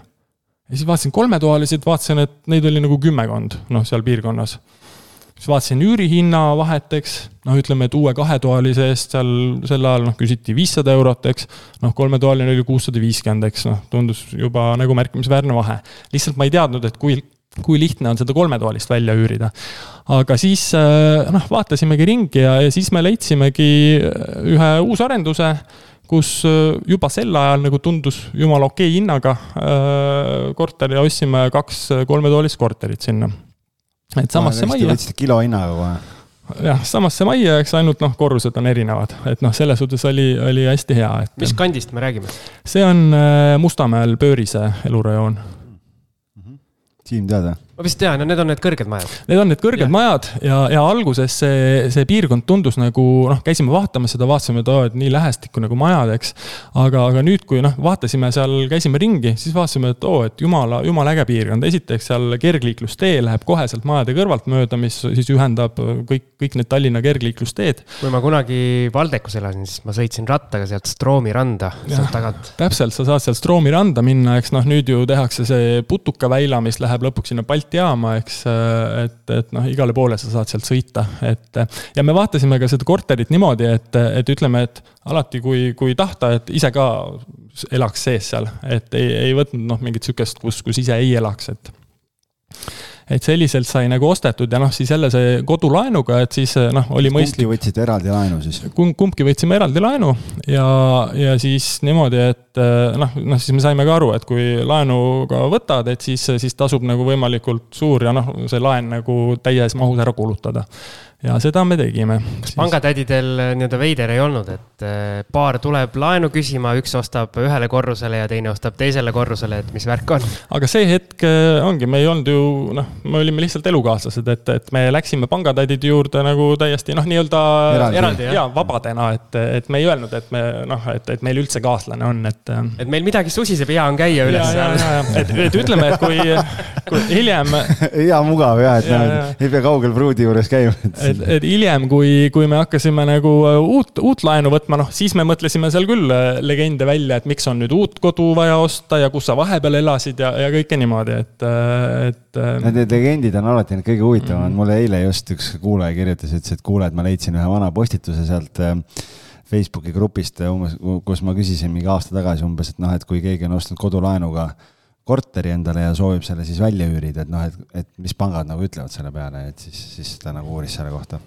ja siis vaatasin kolmetoaliseid, vaatasin, et neid oli nagu kümmekond, noh, seal piirkonnas siis vaatasin üürihinna vahet, eks, noh, ütleme, et uue kahetoalise eest seal sel ajal noh, küsiti viissada eurot, eks. noh, kolmetoaline oli kuussada viiskümmend, eks, noh, tundus juba nagu märkimisväärne vahe. lihtsalt ma ei teadnud, et kui, kui lihtne on seda kolmetoalist välja üürida. aga siis äh, noh, vaatasimegi ringi ja, ja siis me leidsimegi äh, ühe uusarenduse kus äh, juba sel ajal nagu tundus jumala okei hinnaga korter ja ostsime kaks kolmetoalist korterit sinna et samasse majja.
võtsite kilohinnaga kohe?
jah, samasse majja, eks ainult noh, korrused on erinevad, et noh, selles suhtes oli, oli hästi hea, et.
mis kandist me räägime?
see on äh, Mustamäel Pöörise elurajoon
mm. -hmm. Siim, tead või?
Ma vist tean, need on need kõrged majad.
Need on need kõrged ja. majad ja, ja alguses see, see piirkond tundus nagu noh, käisime vaatamas seda, vaatasime, et oo, et nii lähestikku nagu majad, eks. aga, aga nüüd, kui noh, vaatasime seal, käisime ringi, siis vaatasime, et oo, et jumala, jumala äge piirkond. esiteks seal kergliiklustee läheb kohe sealt majade kõrvalt mööda, mis siis ühendab kõik, kõik need Tallinna kergliiklusteed.
kui ma kunagi Valdekus elasin, siis ma sõitsin rattaga sealt Stroomi randa, sealt tagant.
täpselt, sa saad sealt Stroomi randa minna, eks noh, nüüd ju tehakse see putukaväila, mis läheb lõpuks sinna Balti Balti jaama, eks, et, et noh, igale poole sa saad sealt sõita, et ja me vaatasime ka seda korterit niimoodi, et, et ütleme, et alati, kui, kui tahta, et ise ka elaks sees seal, et ei, ei võtnud noh, mingit sihukest, kus, kus ise ei elaks, et et selliselt sai nagu ostetud ja noh, siis jälle see kodulaenuga, et siis noh, oli mõistlik.
kumbki võtsite eraldi laenu siis?
kumbki võtsime eraldi laenu ja, ja siis niimoodi, et noh, noh siis me saime ka aru, et kui laenu ka võtad, et siis, siis tasub nagu võimalikult suur ja noh, see laen nagu täies mahus ära kulutada ja seda me tegime.
kas pangatädidel äh, nii-öelda veider ei olnud, et äh, paar tuleb laenu küsima, üks ostab ühele korrusele ja teine ostab teisele korrusele, et mis värk on?
aga see hetk äh, ongi, me ei olnud ju noh, me olime lihtsalt elukaaslased, et, et me läksime pangatädide juurde nagu täiesti noh, nii-öelda eraldi, eraldi ja vabadena, et, et me ei öelnud, et me noh, et, et meil üldse kaaslane on, et.
et meil midagi susiseb, hea on käia üles seal.
et, et ütleme, et kui, kui hiljem
hea mugav ja, et ja, noh, ei pea kaugel pruudi juures käima
et et, et hiljem, kui, kui me hakkasime nagu äh, uut, uut laenu võtma, noh, siis me mõtlesime seal küll äh, legende välja, et miks on nüüd uut kodu vaja osta ja kus sa vahepeal elasid ja, ja kõike niimoodi, et, äh, et.
Need legendid on alati need kõige huvitavamad mm, mulle eile just üks kuulaja kirjutas, ütles, et kuule, et ma leidsin ühe vana postituse sealt Facebooki grupist umbes, kus ma küsisin mingi aasta tagasi umbes, et noh, et kui keegi on ostnud kodulaenuga korteri endale ja soovib selle siis välja üürida, et noh, et, et mis pangad nagu ütlevad selle peale, et siis, siis ta nagu uuris selle kohta.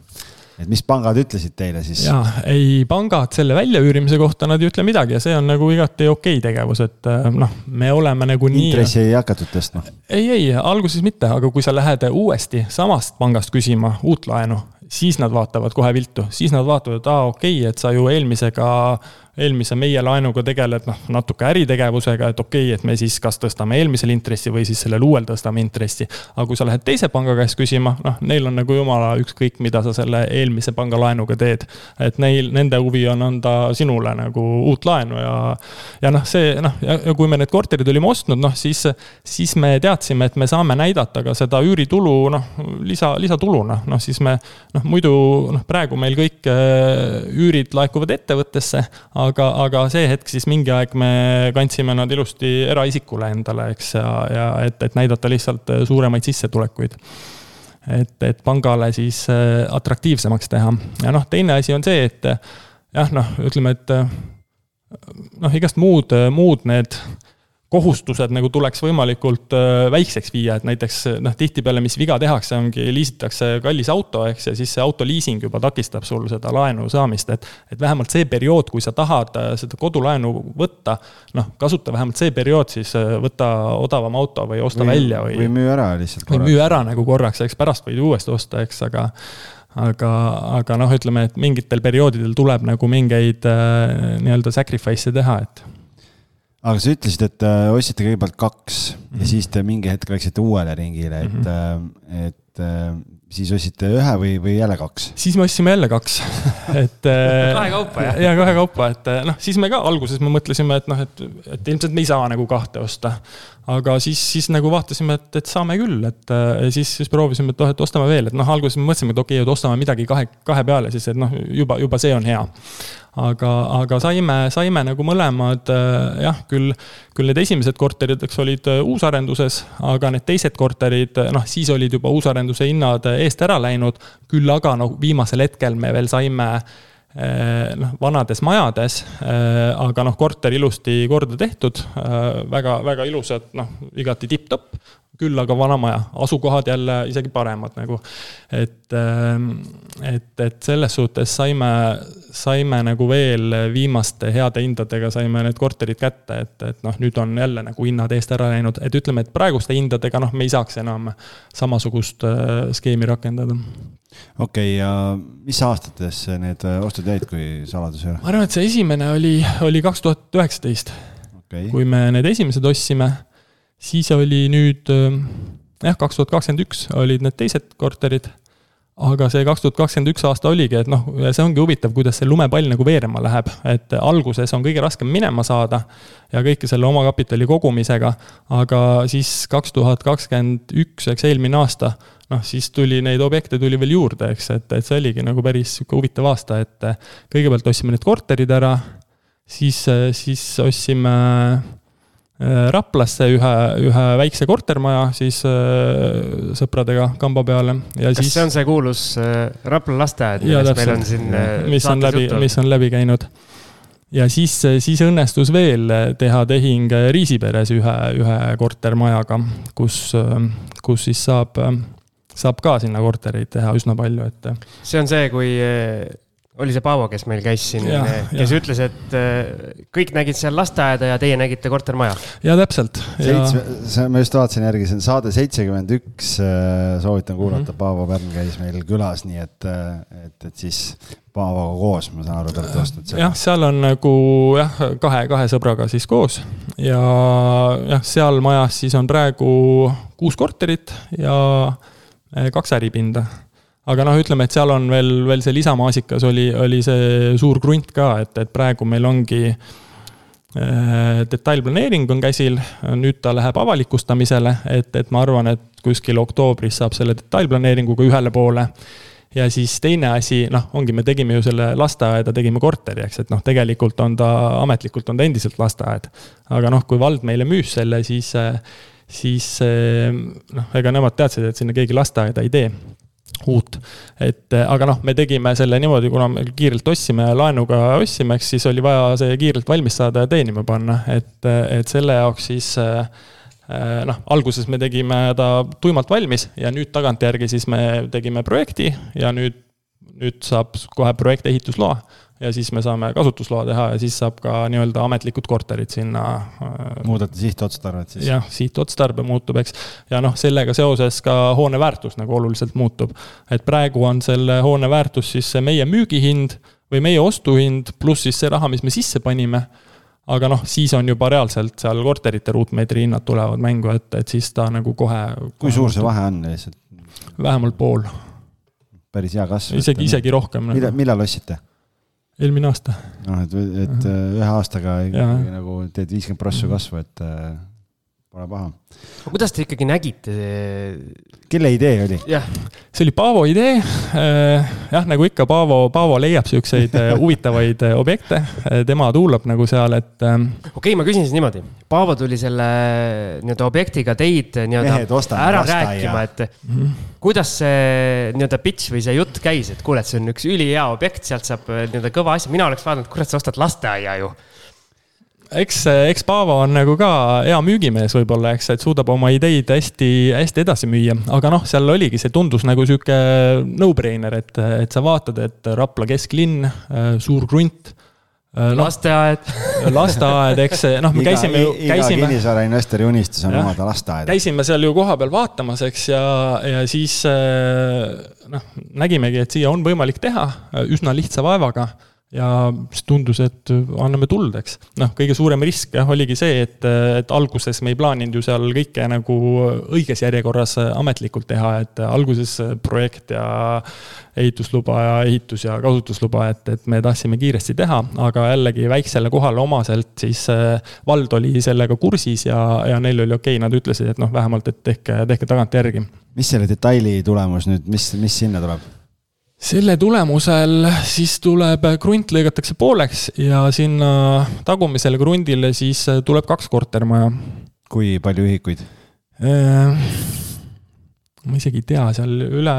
et mis pangad ütlesid teile siis?
jaa, ei, pangad selle väljaüürimise kohta, nad ei ütle midagi ja see on nagu igati okei okay tegevus, et äh, noh, me oleme nagu nii.
intressi ei hakatud tõstma?
ei, ei, alguses mitte, aga kui sa lähed uuesti samast pangast küsima uut laenu, siis nad vaatavad kohe viltu, siis nad vaatavad, et aa, okei okay,, et sa ju eelmisega eelmise meie laenuga tegeled noh, natuke äritegevusega, et okei okay,, et me siis kas tõstame eelmisel intressi või siis sellel uuel tõstame intressi. aga kui sa lähed teise panga käest küsima, noh, neil on nagu jumala ükskõik, mida sa selle eelmise panga laenuga teed. et neil, nende huvi on anda sinule nagu uut laenu ja, ja noh, see noh, ja kui me need korterid olime ostnud, noh siis, siis me teadsime, et me saame näidata ka seda üüritulu noh, lisa, lisatuluna, noh siis me noh, muidu noh, praegu meil kõik äh, üürid laekuvad ettevõttesse aga, aga see hetk siis mingi aeg me kandsime nad ilusti eraisikule endale, eks, ja, ja et, et näidata lihtsalt suuremaid sissetulekuid et, et pangale siis äh, atraktiivsemaks teha. ja noh, teine asi on see, et jah, noh, ütleme, et noh, igast muud, muud need kohustused nagu tuleks võimalikult äh, väikseks viia, et näiteks noh, tihtipeale, mis viga tehakse, ongi liisitakse kallis auto, eks, ja siis see auto liising juba takistab sul seda laenu saamist, et et vähemalt see periood, kui sa tahad äh, seda kodulaenu võtta, noh, kasuta vähemalt see periood siis, äh, võta odavam auto või osta
või,
välja või
või müü ära lihtsalt
korraks. või müü ära nagu korraks, eks pärast võid uuesti osta, eks, aga aga, aga noh, ütleme, et mingitel perioodidel tuleb nagu mingeid äh, nii-öelda sacrifice'e teha, et
aga sa ütlesid, et äh, ostsite kõigepealt kaks mm -hmm. ja mhm. siis te mingi hetk läksite uuele ringile, et mm, -hmm. et äh, siis ostsite ühe või, või jälle kaks?
siis me ostsime jälle kaks et
äh, kahekaupa jah?
ja kahekaupa, et noh, siis me ka alguses me mõtlesime, et noh, et, et ilmselt me ei saa nagu kahte osta. Aga siis, siis nagu vaatasime, et, et saame küll, et siis, siis proovisime, et noh, et ostame veel, et noh, alguses me mõtlesime, et okei okay,, et ostame midagi kahe, kahe peale, siis et noh, juba, juba see on hea aga, aga saime, saime nagu mõlemad äh, jah, küll, küll need esimesed korterid, eks olid äh, uusarenduses, aga need teised korterid, äh, noh, siis olid juba uusarenduse hinnad eest ära läinud. küll aga noh, viimasel hetkel me veel saime noh, vanades majades, aga noh, korter ilusti korda tehtud, väga, väga ilusad, noh, igati tipp-topp küll aga vana maja, asukohad jälle isegi paremad nagu. et, ähm, et, et selles suhtes saime, saime nagu veel viimaste heade hindadega saime need korterid kätte, et, et noh, nüüd on jälle nagu hinnad eest ära läinud, et ütleme, et praeguste hindadega noh, me ei saaks enam samasugust äh, skeemi rakendada
okei okay,, ja mis aastates need ostud jäid, kui saladus ei ole?
ma arvan, et see esimene oli, oli kaks tuhat üheksateist. kui me need esimesed ostsime siis oli nüüd äh, jah, kaks tuhat kakskümmend üks olid need teised korterid. aga see kaks tuhat kakskümmend üks aasta oligi, et noh, see ongi huvitav, kuidas see lumepall nagu veerema läheb, et alguses on kõige raskem minema saada ja kõike selle omakapitali kogumisega. aga siis kaks tuhat kakskümmend üks, eks eelmine aasta, noh, siis tuli neid objekte tuli veel juurde, eks, et, et see oligi nagu päris sihuke huvitav aasta, et kõigepealt ostsime need korterid ära, siis, siis ostsime Raplasse ühe, ühe väikse kortermaja siis sõpradega kamba peale
ja kas siis. see on see kuulus Rapla lasteaed, millest meil on siin.
mis on läbi, mis on läbi käinud ja siis, siis õnnestus veel teha tehing Riisiperes ühe, ühe kortermajaga, kus, kus siis saab, saab ka sinna kortereid teha üsna palju, et.
see on see, kui oli see Paavo, kes meil käis siin, kes ja. ütles, et äh, kõik nägid seal lasteaeda ja teie nägite kortermaja.
ja täpselt.
seitsme, see, ma just vaatasin järgi, see on saade seitsekümmend üks, äh, soovitan kuulata mm, -hmm. Paavo Pärn käis meil külas, nii et, et, et siis Paavoga koos, ma saan aru, te olete ostnud
selle. jah, seal on nagu jah, kahe, kahe sõbraga siis koos ja jah, seal majas siis on praegu kuus korterit ja kaks äripinda aga noh, ütleme, et seal on veel, veel see lisamaasikas oli, oli see suur krunt ka, et, et praegu meil ongi äh, detailplaneering on käsil, nüüd ta läheb avalikustamisele, et, et ma arvan, et kuskil oktoobris saab selle detailplaneeringuga ühele poole. ja siis teine asi, noh, ongi, me tegime ju selle lasteaeda, tegime korteri, eks, et noh, tegelikult on ta, ametlikult on ta endiselt lasteaed. aga noh, kui vald meile müüs selle, siis, siis noh, ega nemad teadsid, et sinna keegi lasteaeda ei tee uut. et äh, aga noh, me tegime selle niimoodi, kuna me kiirelt ostsime, laenuga ostsime, eks siis oli vaja see kiirelt valmis saada ja teenima panna, et, äh, et selle jaoks siis äh, noh, alguses me tegime ta tuimalt valmis ja nüüd tagantjärgi siis me tegime projekti ja nüüd, nüüd saab kohe projekt ehitusloa ja siis me saame kasutusloa teha ja siis saab ka nii-öelda ametlikud korterid sinna.
Äh, muudate sihtotstarvet siis?
jah, sihtotstarve muutub, eks. ja noh, sellega seoses ka hoone väärtus nagu oluliselt muutub. et praegu on selle hoone väärtus siis meie müügihind või meie ostuhind, pluss siis see raha, mis me sisse panime. aga noh, siis on juba reaalselt seal korterite ruutmeetri hinnad tulevad mängu, et, et siis ta nagu kohe.
kui suur see vahe on lihtsalt?
vähemalt pool.
päris hea kasv.
isegi, isegi rohkem.
millal, millal ostsite?
Eelmine aasta.
noh, et, et uh -huh. ühe aastaga ikkagi nagu teed viiskümmend prossu kasvu, et äh, pole paha.
kuidas te ikkagi nägite?
kelle idee oli?
jah, see oli Paavo idee. Äh, jah, nagu ikka, Paavo, Paavo leiab siukseid äh, huvitavaid objekte, tema tuulab nagu seal, et.
okei okay,, ma küsin siis niimoodi. Paavo tuli selle nii-öelda objektiga teid nii-öelda ära rääkima, et mm -hmm kuidas see nii-öelda pitch või see jutt käis, et kuule, et see on üks ülihea objekt, sealt saab nii-öelda kõva asja, mina oleks vaadanud, kurat, sa ostad lasteaia ju
eks, eks Paavo on nagu ka hea müügimees võib-olla, eks, et suudab oma ideid hästi, hästi edasi müüa. aga noh, seal oligi, see tundus nagu sihuke no-brainer, et, et sa vaatad, et Rapla kesklinn, äh, suur krunt
Äh, no, lasteaed
lasteaed, eks noh, me käisime ju, käisime.
iga kinnisvara investori unistus on omada lasteaeda.
käisime seal ju kohapeal vaatamas, eks, ja, ja siis äh, noh, nägimegi, et siia on võimalik teha üsna lihtsa vaevaga ja siis tundus, et anname tuld, eks. noh, kõige suurem risk jah, oligi see, et, et alguses me ei plaaninud ju seal kõike nagu õiges järjekorras ametlikult teha, et alguses projekt ja ehitusluba ja ehitus ja kasutusluba, et, et me tahtsime kiiresti teha, aga jällegi väiksele kohale omaselt siis vald oli sellega kursis ja, ja neil oli okei okay,, nad ütlesid, et noh, vähemalt, et tehke, tehke tagantjärgi.
mis selle detaili tulemus nüüd, mis, mis sinna tuleb?
Selle tulemusel siis tuleb, krunt lõigatakse pooleks ja sinna tagumisele krundile siis tuleb kaks kortermaja.
kui palju ühikuid?
Äh, ma isegi ei tea, seal üle,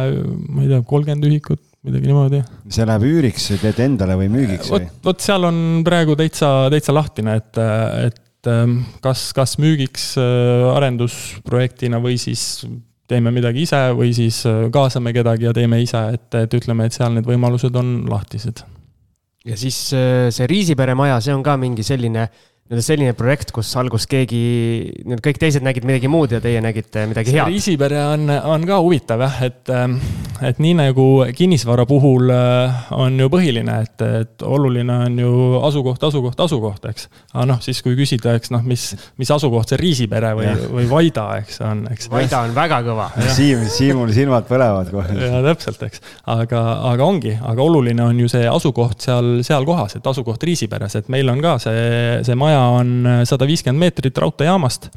ma ei tea, kolmkümmend ühikut, midagi niimoodi.
see läheb üüriks, teed endale või müügiks või?
vot, seal on praegu täitsa, täitsa lahtine, et, et ähm, kas, kas müügiks äh, arendusprojektina või siis teeme midagi ise või siis äh, kaasame kedagi ja teeme ise, et, et ütleme, et seal need võimalused on lahtised.
ja siis äh, see Riisipere maja, see on ka mingi selline nii-öelda selline projekt, kus alguses keegi, need kõik teised nägid midagi muud ja teie nägite midagi head.
riisipere on, on ka huvitav jah, et, ähm, et nii nagu kinnisvara puhul äh, on ju põhiline, et, et oluline on ju asukoht, asukoht, asukoht, eks. aga noh, siis kui küsida, eks noh, mis, mis asukoht see riisipere või, või Vaida, eks on, eks.
Vaida on väga kõva.
Siim, Siimul silmad põlevad kohe.
ja täpselt, eks, aga, aga ongi, aga oluline on ju see asukoht seal, seal kohas, et asukoht Riisiperes, et meil on ka see, see maja maja on äh, sada viiskümmend meetrit raudteejaamast.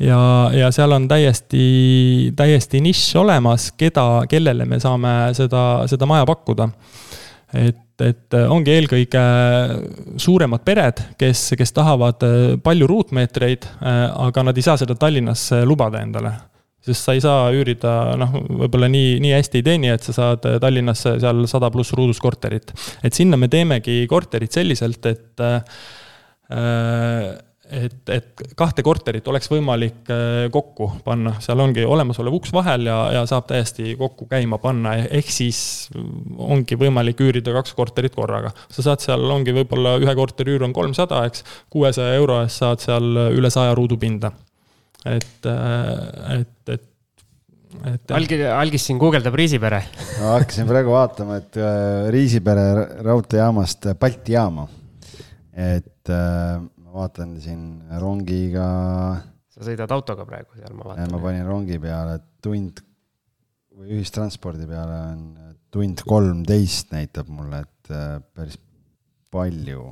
ja, ja seal on täiesti, täiesti nišš olemas, keda, kellele me saame seda, seda maja pakkuda et, et ongi eelkõige suuremad pered, kes, kes tahavad palju ruutmeetreid, aga nad ei saa seda Tallinnas lubada endale sest sa ei saa üürida, noh, võib-olla nii, nii hästi ei teeni, et sa saad Tallinnas seal sada pluss ruudus korterit. et sinna me teemegi korterid selliselt, et äh, et, et kahte korterit oleks võimalik äh, kokku panna, seal ongi olemasolev uks vahel ja, ja saab täiesti kokku käima panna, ehk siis ongi võimalik üürida kaks korterit korraga. sa saad seal, ongi võib-olla ühe korteri üür on kolmsada, eks, kuuesaja euro eest saad seal üle saja ruudu pinda. et, äh, et, et
et Algi, Algis siin guugeldab Riisipere
ma hakkasin praegu vaatama, et äh, Riisipere raudteejaamast Balti jaama. Et vaatan siin rongiga.
sa sõidad autoga praegu seal, ma vaatan.
ma panin rongi peale tund või ühistranspordi peale on tund kolmteist näitab mulle, et äh, päris palju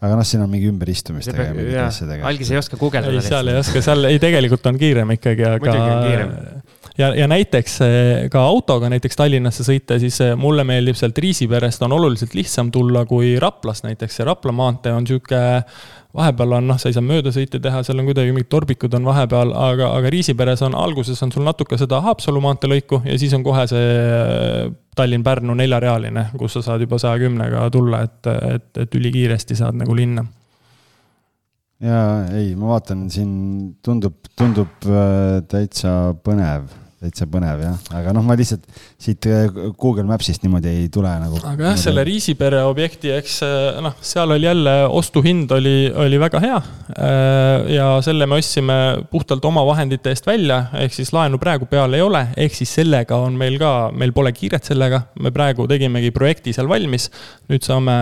aga noh, siin on mingi ümberistumistega ja mingite asjadega.
algis ei oska guugeldada.
ei, seal ei oska, seal ei, tegelikult on kiirem ikkagi, aga. Ja, ja näiteks äh, ka autoga näiteks Tallinnasse sõita, siis äh, mulle meeldib sealt Riisiperest on oluliselt lihtsam tulla kui Raplast näiteks, see Rapla maantee on sihuke vahepeal on noh, sa ei saa möödasõite teha, seal on kuidagi mingid torbikud on vahepeal, aga, aga Riisiperes on alguses on sul natuke seda Haapsalu maantee lõiku ja siis on kohe see äh, Tallinn-Pärnu neljarealine, kus sa saad juba saja kümnega tulla, et, et, et ülikiiresti saad nagu linna.
jaa, ei, ma vaatan siin tundub, tundub äh, täitsa põnev täitsa põnev jah, aga noh, ma lihtsalt siit äh, Google Maps'ist niimoodi ei tule nagu.
aga jah, selle Riisipere objekti, eks äh, noh, seal oli jälle ostuhind oli, oli väga hea. Äh, ja selle me ostsime puhtalt oma vahendite eest välja, ehk siis laenu praegu peal ei ole, ehk siis sellega on meil ka, meil pole kiiret sellega, me praegu tegimegi projekti seal valmis. nüüd saame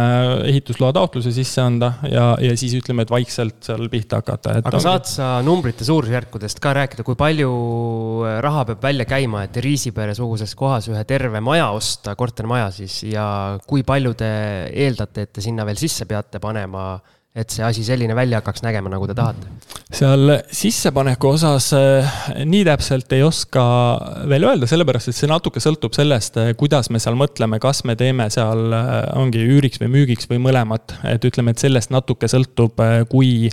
ehitusloa taotluse sisse anda ja, ja siis ütleme, et vaikselt seal pihta hakata.
aga ongi... saad sa numbrite suurusjärkudest ka rääkida, kui palju raha peab välja välja käima, et Riisipere-suguses kohas ühe terve maja osta, kortermaja siis, ja kui palju te eeldate, et te sinna veel sisse peate panema, et see asi selline välja hakkaks nägema, nagu te tahate?
seal sissepaneku osas eh, nii täpselt ei oska veel öelda, sellepärast et see natuke sõltub sellest, eh, kuidas me seal mõtleme, kas me teeme seal, eh, ongi üüriks või müügiks või mõlemat, et ütleme, et sellest natuke sõltub, kui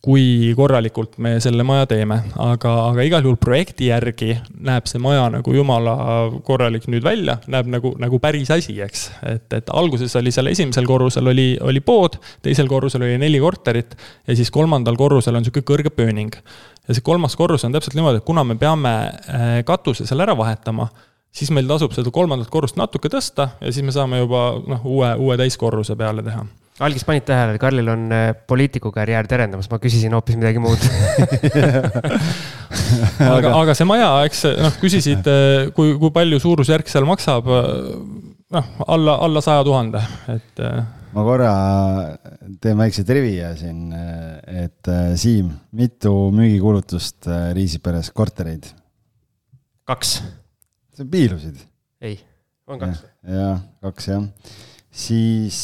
kui korralikult me selle maja teeme, aga, aga igal juhul projekti järgi näeb see maja nagu jumala korralik nüüd välja, näeb nagu, nagu päris asi, eks. et, et alguses oli seal esimesel korrusel oli, oli pood, teisel korrusel oli neli korterit ja siis kolmandal korrusel on niisugune kõrge pööning. ja see kolmas korrus on täpselt niimoodi, et kuna me peame äh, katuse seal ära vahetama, siis meil tasub seda kolmandat korrust natuke tõsta ja siis me saame juba noh, uue, uue täiskorruse peale teha
algis panid tähele, et Karlil on äh, poliitikukarjäär terendamas, ma küsisin hoopis midagi muud
aga, aga see maja, eks noh, küsisid, äh, kui, kui palju suurusjärk seal maksab. Äh, noh, alla, alla saja tuhande, et.
ma korra teen väikse trivia siin, et Siim, mitu müügikuulutust Riisiperes kortereid?
kaks.
sa piilusid?
ei, on kaks.
jah, kaks jah, siis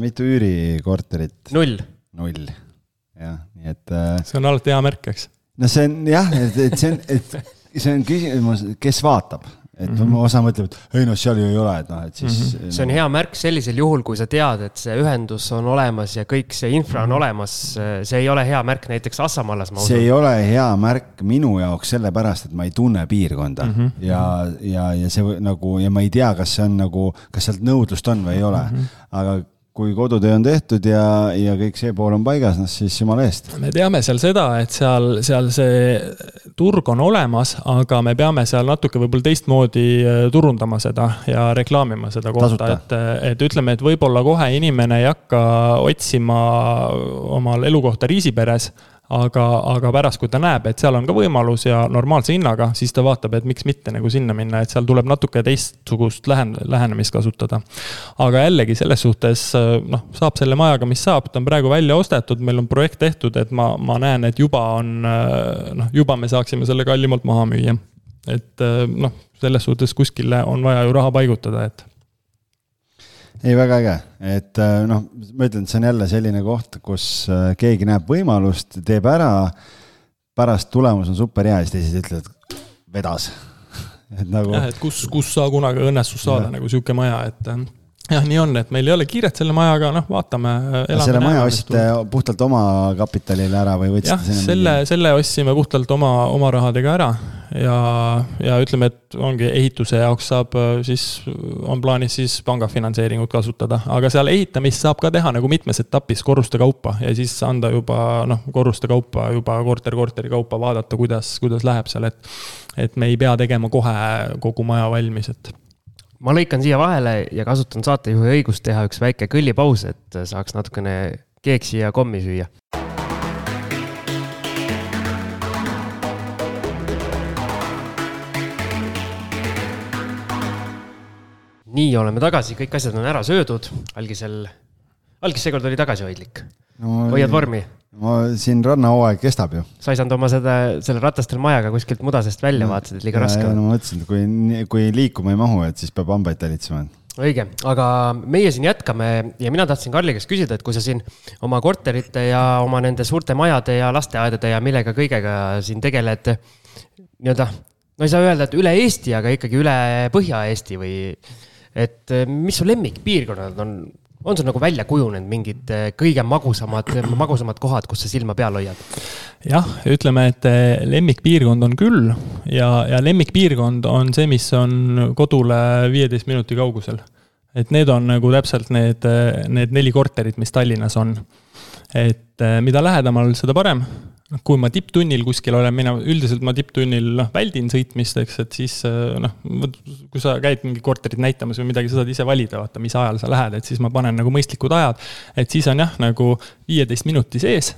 mitu üürikorterit?
null.
null, jah, nii et. Äh,
see on alati hea märk, eks?
no see on jah, et, et see on, et see on küsimus, kes vaatab, et mm -hmm. osa mõtleb, et ei noh, seal ju ei ole, et noh, et siis mm.
-hmm. see on hea märk sellisel juhul, kui sa tead, et see ühendus on olemas ja kõik see infra on -hmm. olemas. see ei ole hea märk näiteks Assamaallas,
ma usun. see ei ole hea märk minu jaoks sellepärast, et ma ei tunne piirkonda mm -hmm. ja, ja, ja see nagu ja ma ei tea, kas see on nagu, kas sealt nõudlust on või ei ole mm, -hmm. aga kui kodutöö on tehtud ja, ja kõik see pool on paigas, noh siis jumala eest.
me teame seal seda, et seal, seal see turg on olemas, aga me peame seal natuke võib-olla teistmoodi äh, turundama seda ja reklaamima seda kohta, et, et ütleme, et võib-olla kohe inimene ei hakka otsima omal elukohta Riisiperes aga, aga pärast, kui ta näeb, et seal on ka võimalus ja normaalse hinnaga, siis ta vaatab, et miks mitte nagu sinna minna, et seal tuleb natuke teistsugust lähen-, lähenemist kasutada. aga jällegi selles suhtes noh, saab selle majaga, mis saab, ta on praegu välja ostetud, meil on projekt tehtud, et ma, ma näen, et juba on noh, juba me saaksime selle kallimalt maha müüa. et noh, selles suhtes kuskile on vaja ju raha paigutada, et
ei, väga äge, et äh, noh, ma ütlen, et see on jälle selline koht, kus äh, keegi näeb võimalust, teeb ära, pärast tulemus on super hea ja siis teised ütlevad, vedas. et nagu.
jah, et kus, kus sa kunagi õnnestus saada ja. nagu sihuke maja, et jah, nii on, et meil ei ole kiiret selle majaga, noh, vaatame.
selle maja ostsite puhtalt oma kapitalile ära või võtsite?
jah, selle, selle ostsime puhtalt oma, oma rahadega ära ja, ja ütleme, et ongi ehituse jaoks saab siis, on plaanis siis panga finantseeringut kasutada, aga seal ehitamist saab ka teha nagu mitmes etapis korruste kaupa ja siis anda juba noh, korruste kaupa juba korter korteri kaupa vaadata, kuidas, kuidas läheb seal, et. et me ei pea tegema kohe kogu maja valmis, et
ma lõikan siia vahele ja kasutan saatejuhi õigust teha üks väike kõllipaus, et saaks natukene keeksi ja kommi süüa. nii, oleme tagasi, kõik asjad on ära söödud, algisel, algis seekord oli tagasihoidlik no,. hoiad vormi?
Ma siin rannahooaeg kestab ju.
sa ei saanud oma seda, selle ratastel majaga kuskilt mudasest välja, vaatasid, et liiga ja, raske on.
no ma mõtlesin, et kui, kui liikuma ei mahu, et siis peab hambaid talitsema.
õige, aga meie siin jätkame ja mina tahtsin Karli käest küsida, et kui sa siin oma korterite ja oma nende suurte majade ja lasteaedade ja millega kõigega siin tegeled, nii-öelda, no ei saa öelda, et üle Eesti, aga ikkagi üle Põhja-Eesti või et mis su lemmikpiirkonnad on, on sul nagu välja kujunenud mingid eh, kõige magusamad, magusamad kohad, kus sa silma peal hoiad?
jah, ütleme, et eh, lemmikpiirkond on küll ja, ja lemmikpiirkond on see, mis on kodule viieteist minuti kaugusel. et need on nagu täpselt need, eh, need neli korterit, mis Tallinnas on. Et mida lähedamal, seda parem noh, kui ma tipptunnil kuskil olen, mina üldiselt ma tipptunnil noh, väldin sõitmist, eks, et siis eh, noh, kui sa käid mingi korterit näitamas või midagi, sa saad ise valida, vaata, mis ajal sa lähed, et siis ma panen nagu mõistlikud ajad. et siis on jah, nagu viieteist minuti sees.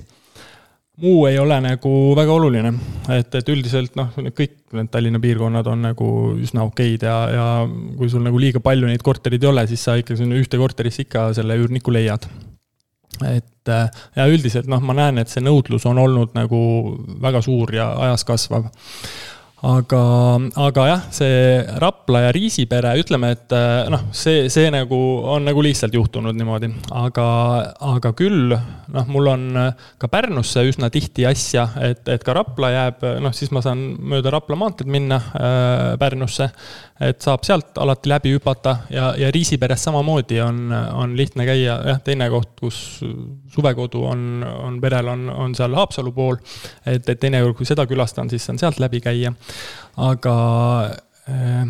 muu ei ole nagu väga oluline, et, et üldiselt noh, kõik need Tallinna piirkonnad on nagu üsna okeid ja, ja kui sul nagu liiga palju neid korterid ei ole, siis sa ikka sinna ühte korterisse ikka selle üürniku leiad et äh, ja üldiselt noh, ma näen, et see nõudlus on olnud nagu väga suur ja ajas kasvav aga, aga jah, see Rapla ja Riisipere, ütleme, et äh, noh, see, see nagu on nagu lihtsalt juhtunud niimoodi, aga, aga küll noh, mul on ka Pärnusse üsna tihti asja, et, et ka Rapla jääb, noh, siis ma saan mööda Rapla maanteed minna äh, Pärnusse et saab sealt alati läbi hüpata ja, ja Riisiperes samamoodi on, on lihtne käia, jah, teine koht, kus suvekodu on, on perel, on, on seal Haapsalu pool. et, et teinekord, kui seda külastan, siis saan sealt läbi käia. Aga äh,,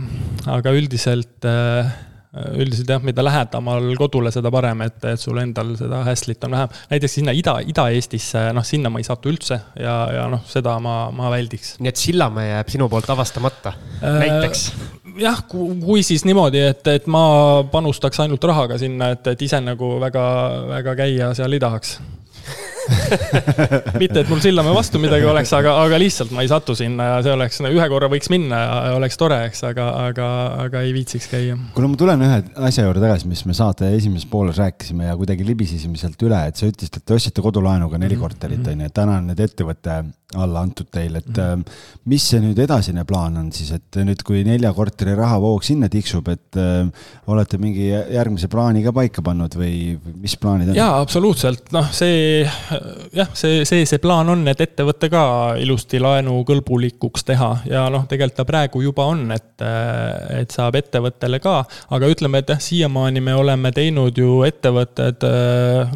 aga üldiselt äh, üldiselt jah, mida lähedamal kodule, seda parem, et, et sul endal seda häslit on vähem. näiteks sinna Ida, Ida-Eestisse, noh, sinna ma ei satu üldse ja, ja noh, seda ma, ma väldiks.
nii et Sillamäe jääb sinu poolt avastamata äh,, näiteks?
jah, kui siis niimoodi, et, et ma panustaks ainult rahaga sinna, et, et ise nagu väga, väga käia seal ei tahaks mitte, et mul Sillamäe vastu midagi oleks, aga, aga lihtsalt ma ei satu sinna ja see oleks, ühe korra võiks minna ja oleks tore, eks, aga, aga, aga ei viitsiks käia.
kuule, ma tulen ühe asja juurde tagasi, mis me saate esimeses pooles rääkisime ja kuidagi libisesime sealt üle, et sa ütlesid, et te ostsite kodulaenuga neli -hmm. korterit, on ju, et täna on need ettevõtte alla antud teil, et mm -hmm. mis see nüüd edasine plaan on siis, et nüüd, kui nelja korteri rahavoog sinna tiksub, et äh, olete mingi järgmise plaani ka paika pannud või mis plaanid on?
jaa, absoluutselt, noh, see jah, see, see, see plaan on, et ettevõte ka ilusti laenukõlbulikuks teha ja noh, tegelikult ta praegu juba on, et, et saab ettevõttele ka, aga ütleme, et jah, siiamaani me oleme teinud ju ettevõtted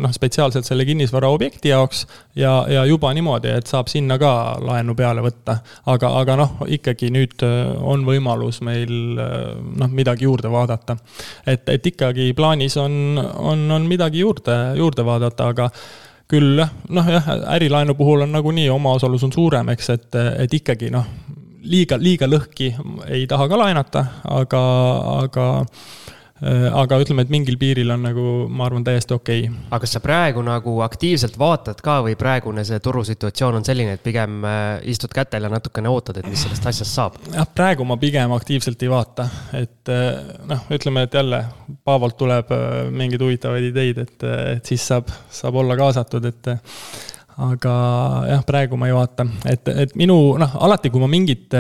noh, spetsiaalselt selle kinnisvara objekti jaoks ja, ja juba niimoodi, et saab sinna ka laenu peale võtta. aga, aga noh, ikkagi nüüd on võimalus meil noh, midagi juurde vaadata. et, et ikkagi plaanis on, on, on midagi juurde, juurde vaadata, aga küll jah, noh jah, ärilaenu puhul on nagunii omaosalus on suurem, eks, et, et ikkagi noh, liiga, liiga lõhki ei taha ka laenata, aga, aga aga ütleme, et mingil piiril on nagu, ma arvan, täiesti okei okay..
aga kas sa praegu nagu aktiivselt vaatad ka või praegune see turusituatsioon on selline, et pigem äh, istud kätel ja natukene ootad, et mis sellest asjast saab?
jah, praegu ma pigem aktiivselt ei vaata, et äh, noh, ütleme, et jälle Paavolt tuleb mingeid huvitavaid ideid, et, et siis saab, saab olla kaasatud, et aga jah, praegu ma ei vaata, et, et minu noh, alati, kui ma mingit,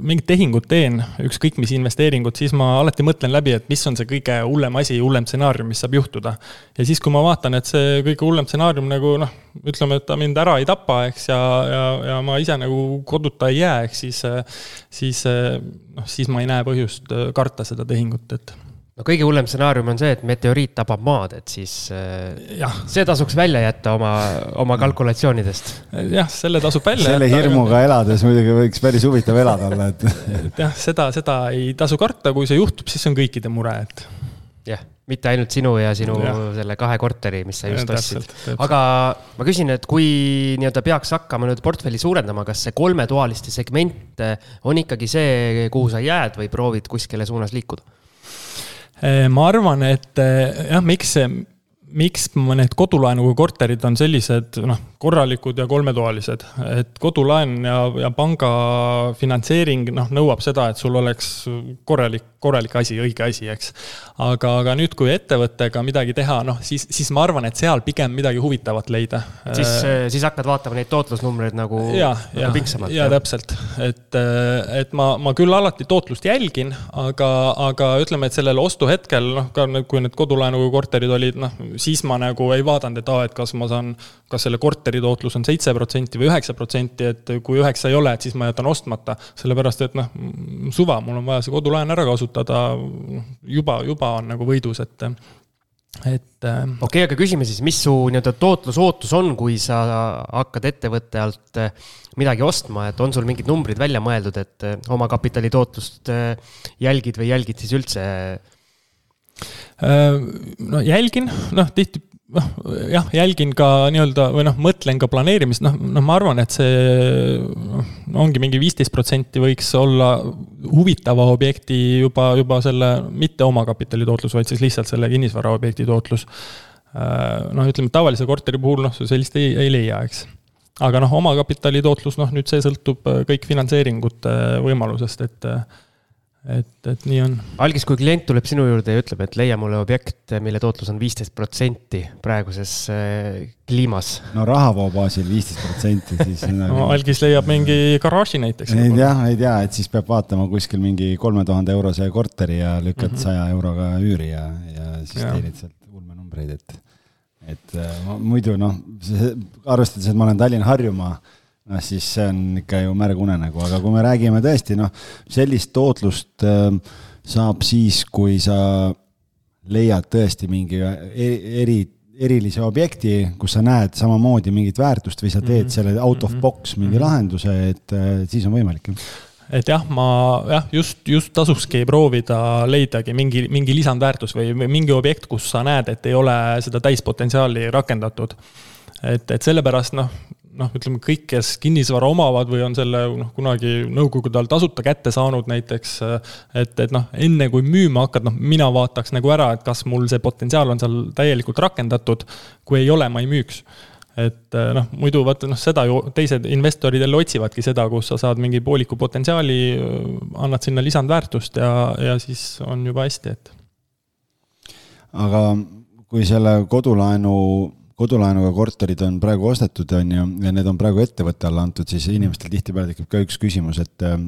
mingit tehingut teen, ükskõik mis investeeringut, siis ma alati mõtlen läbi, et mis on see kõige hullem asi, hullem stsenaarium, mis saab juhtuda. ja siis, kui ma vaatan, et see kõige hullem stsenaarium nagu noh, ütleme, et ta mind ära ei tapa, eks, ja, ja, ja ma ise nagu koduta ei jää, eks siis, siis noh, siis ma ei näe põhjust karta seda tehingut, et
no kõige hullem stsenaarium on see, et meteoriit tabab maad, et siis äh, ja. see tasuks välja jätta oma, oma kalkulatsioonidest.
jah, selle tasub välja
selle jätta. hirmuga elades muidugi võiks päris huvitav elada olla, et.
et jah, seda, seda ei tasu karta, kui see juhtub, siis see on kõikide mure, et.
jah, mitte ainult sinu ja sinu ja. selle kahe korteri, mis sa just ostsid. aga ma küsin, et kui nii-öelda peaks hakkama nüüd portfelli suurendama, kas see kolmetoaliste segment on ikkagi see, kuhu sa jääd või proovid kuskile suunas liikuda?
Eh, ma arvan, et eh, jah, miks see, miks need kodulaenuga korterid on sellised noh, korralikud ja kolmetoalised, et kodulaen ja, ja panga finantseering noh, nõuab seda, et sul oleks korralik, korralik asi, õige asi, eks. aga, aga nüüd, kui ettevõttega midagi teha, noh siis, siis ma arvan, et seal pigem midagi huvitavat leida.
siis, äh, siis hakkad vaatama neid tootlusnumbreid nagu, nagu pingsamalt.
ja täpselt, et, äh, et ma, ma küll alati tootlust jälgin, aga, aga ütleme, et sellel ostuhetkel, noh, ka kui need kodulaenuga korterid olid, noh, siis ma nagu ei vaadanud, et aa, et kas ma saan, kas selle korteri tootlus on seitse protsenti või üheksa protsenti, et kui üheksa ei ole, et siis ma jätan ostmata. sellepärast, et noh, suva, mul on vaja see kodulaen ära kasutada, juba, juba on nagu võidus, et et.
Ähm, okei okay,, aga küsime siis, mis su nii-öelda tootlusootus on, kui sa hakkad ettevõtte alt äh, midagi ostma, et on sul mingid numbrid välja mõeldud, et äh, omakapitali tootlust äh, jälgid või jälgid siis üldse?
no jälgin, noh tihti noh, jah, jälgin ka nii-öelda või noh, mõtlen ka planeerimist, noh, noh, ma arvan, et see noh, ongi mingi viisteist protsenti võiks olla huvitava objekti juba, juba selle mitte omakapitali tootlus, vaid siis lihtsalt selle kinnisvaraobjekti tootlus. Äh, noh, ütleme tavalise korteri puhul noh, sellist ei, ei leia, eks aga noh, omakapitali tootlus, noh nüüd see sõltub kõik finantseeringute võimalusest, et et, et nii on.
algis, kui klient tuleb sinu juurde ja ütleb, et leia mulle objekt, mille tootlus on viisteist protsenti praeguses äh, kliimas.
no rahavoo baasil viisteist protsenti, siis
nagu... no algis leiab mingi garaaži näiteks.
jah, ei tea, et siis peab vaatama kuskil mingi kolme tuhande eurose korteri ja lükkad mhm. saja mm -hmm. euroga üüri ja, ja siis ja. teenid sealt ulmenumbreid, et, et äh, muidu noh, arvestades, et ma olen Tallinn-Harjumaa noh, siis see on ikka ju märg unenägu, aga kui me räägime tõesti noh, sellist tootlust äh, saab siis, kui sa leiad tõesti mingi eri, eri, erilise objekti, kus sa näed samamoodi mingit väärtust või sa teed mm -hmm. selle out of box mingi mm -hmm. lahenduse, et äh, siis on võimalik
et jah, ma jah, just, just tasukski proovida leidagi mingi, mingi lisandväärtus või mingi objekt, kus sa näed, et ei ole seda täispotentsiaali rakendatud. et, et sellepärast noh, noh, ütleme kõik, kes kinnisvara omavad või on selle noh, kunagi nõukogude ajal tasuta kätte saanud näiteks, et, et noh, enne kui müüma hakkad, noh, mina vaataks nagu ära, et kas mul see potentsiaal on seal täielikult rakendatud, kui ei ole, ma ei müüks et noh, muidu vaata noh, seda ju teised investorid jälle otsivadki seda, kus sa saad mingi pooliku potentsiaali, annad sinna lisandväärtust ja, ja siis on juba hästi, et.
aga kui selle kodulaenu kodulaenuga korterid on praegu ostetud, on ju, ja need on praegu ettevõtte alla antud, siis inimestel tihtipeale tekib ka üks küsimus, et äh,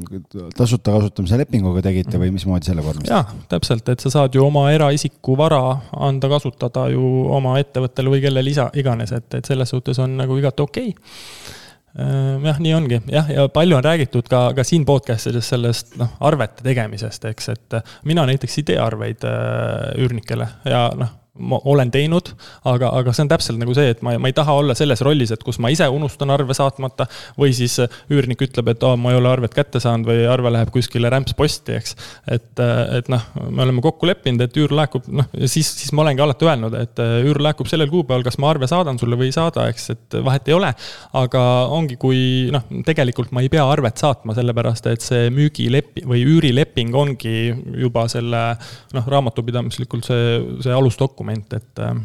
tasuta kasutamise lepinguga tegite või mismoodi selle vormistate?
jaa, täpselt, et sa saad ju oma eraisiku vara anda kasutada ju oma ettevõttele või kellele isa, iganes, et, et selles suhtes on nagu igati okei okay äh, jah, nii ongi, jah, ja palju on räägitud ka, ka siin podcast ides sellest noh, arvete tegemisest, eks, et mina näiteks ei tee arveid äh, üürnikele ja noh, ma olen teinud, aga, aga see on täpselt nagu see, et ma, ma ei taha olla selles rollis, et kus ma ise unustan arve saatmata või siis üürnik ütleb, et aa, ma ei ole arvet kätte saanud või arve läheb kuskile rämpsposti, eks. et, et noh, me oleme kokku leppinud, et üür laekub, noh, siis, siis ma olengi alati öelnud, et üür laekub sellel kuupäeval, kas ma arve saadan sulle või ei saada, eks, et vahet ei ole. aga ongi, kui noh, tegelikult ma ei pea arvet saatma, sellepärast et see müügilepi- või üürileping ongi juba selle noh, raamatupidamislikult see, see alusdokument dokument, et. Äh,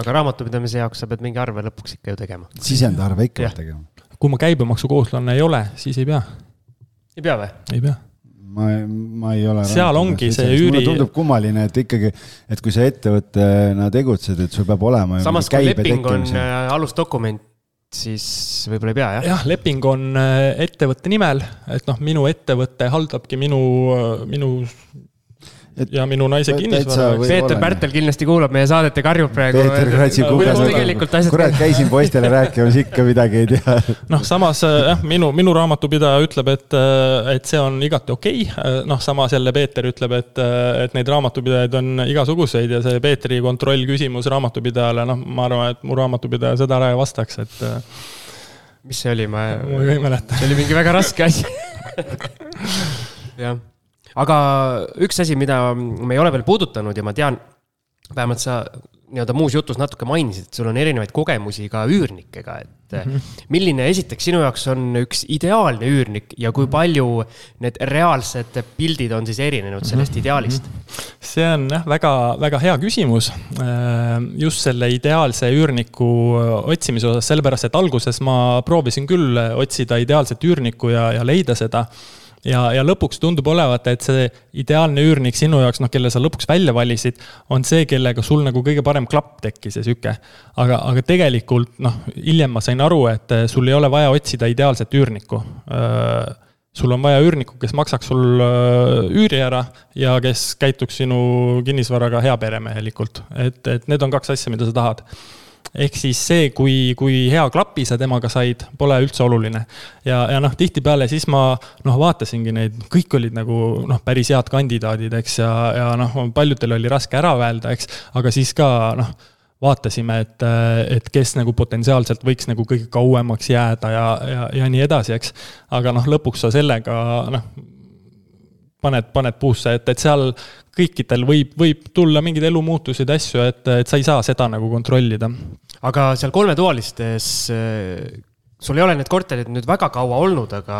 aga raamatupidamise jaoks sa pead mingi arve lõpuks ikka ju tegema.
sisendarve ikka pead tegema.
kui ma käibemaksukohuslane ei ole, siis ei pea.
ei pea või?
ei pea
ma, ma ei ole.
seal ongi see üüri.
mulle tundub kummaline, et ikkagi, et kui sa ettevõttena tegutsed, et sul peab olema.
samas kui leping on äh, alusdokument, siis võib-olla ei pea, jah?
jah, leping on äh, ettevõtte nimel, et noh, minu ettevõte haldabki minu, minu Et ja minu naise kinnisvara.
Peeter Pärtel kindlasti kuulab meie saadet ja karjub praegu.
Peeter kratsib kuges, kurat, käisin poistele rääkimas, ikka midagi ei tea.
noh, samas jah, minu, minu raamatupidaja ütleb, et, et see on igati okei okay.. noh, samas jälle Peeter ütleb, et, et neid raamatupidajaid on igasuguseid ja see Peetri kontrollküsimus raamatupidajale, noh, ma arvan, et mu raamatupidaja seda ära ei vastaks, et.
mis see oli, ma.
ma ei mäleta.
see oli mingi väga raske asi jah aga üks asi, mida me ei ole veel puudutanud ja ma tean, vähemalt sa nii-öelda muus jutus natuke mainisid, et sul on erinevaid kogemusi ka üürnikega, et mm -hmm. milline esiteks sinu jaoks on üks ideaalne üürnik ja kui palju need reaalsed pildid on siis erinenud sellest mm -hmm. ideaalist?
see on jah, väga, väga hea küsimus. Äh, just selle ideaalse üürniku otsimise osas, sellepärast et alguses ma proovisin küll otsida ideaalset üürnikku ja, ja leida seda ja, ja lõpuks tundub olevat, et see ideaalne üürnik sinu jaoks, noh, kelle sa lõpuks välja valisid, on see, kellega sul nagu kõige parem klapp tekkis ja sihuke. aga, aga tegelikult noh, hiljem ma sain aru, et eh, sul ei ole vaja otsida ideaalset üürnikku äh, sul on vaja üürnikku, kes maksaks sul äh, üüri ära ja kes käituks sinu kinnisvaraga heaperemehelikult. et, et need on kaks asja, mida sa tahad ehk siis see, kui, kui hea klapi sa temaga said, pole üldse oluline. ja, ja noh, tihtipeale siis ma noh, vaatasingi neid, kõik olid nagu noh, päris head kandidaadid, eks, ja, ja noh, paljudel oli raske ära öelda, eks, aga siis ka noh vaatasime, et, et kes nagu potentsiaalselt võiks nagu kõige kauemaks jääda ja, ja, ja nii edasi, eks. aga noh, lõpuks sa sellega noh, paned, paned puusse, et, et seal kõikidel võib, võib tulla mingeid elumuutuseid, asju, et, et sa ei saa seda nagu kontrollida.
aga seal kolmetoalistes, sul ei ole need korterid nüüd väga kaua olnud, aga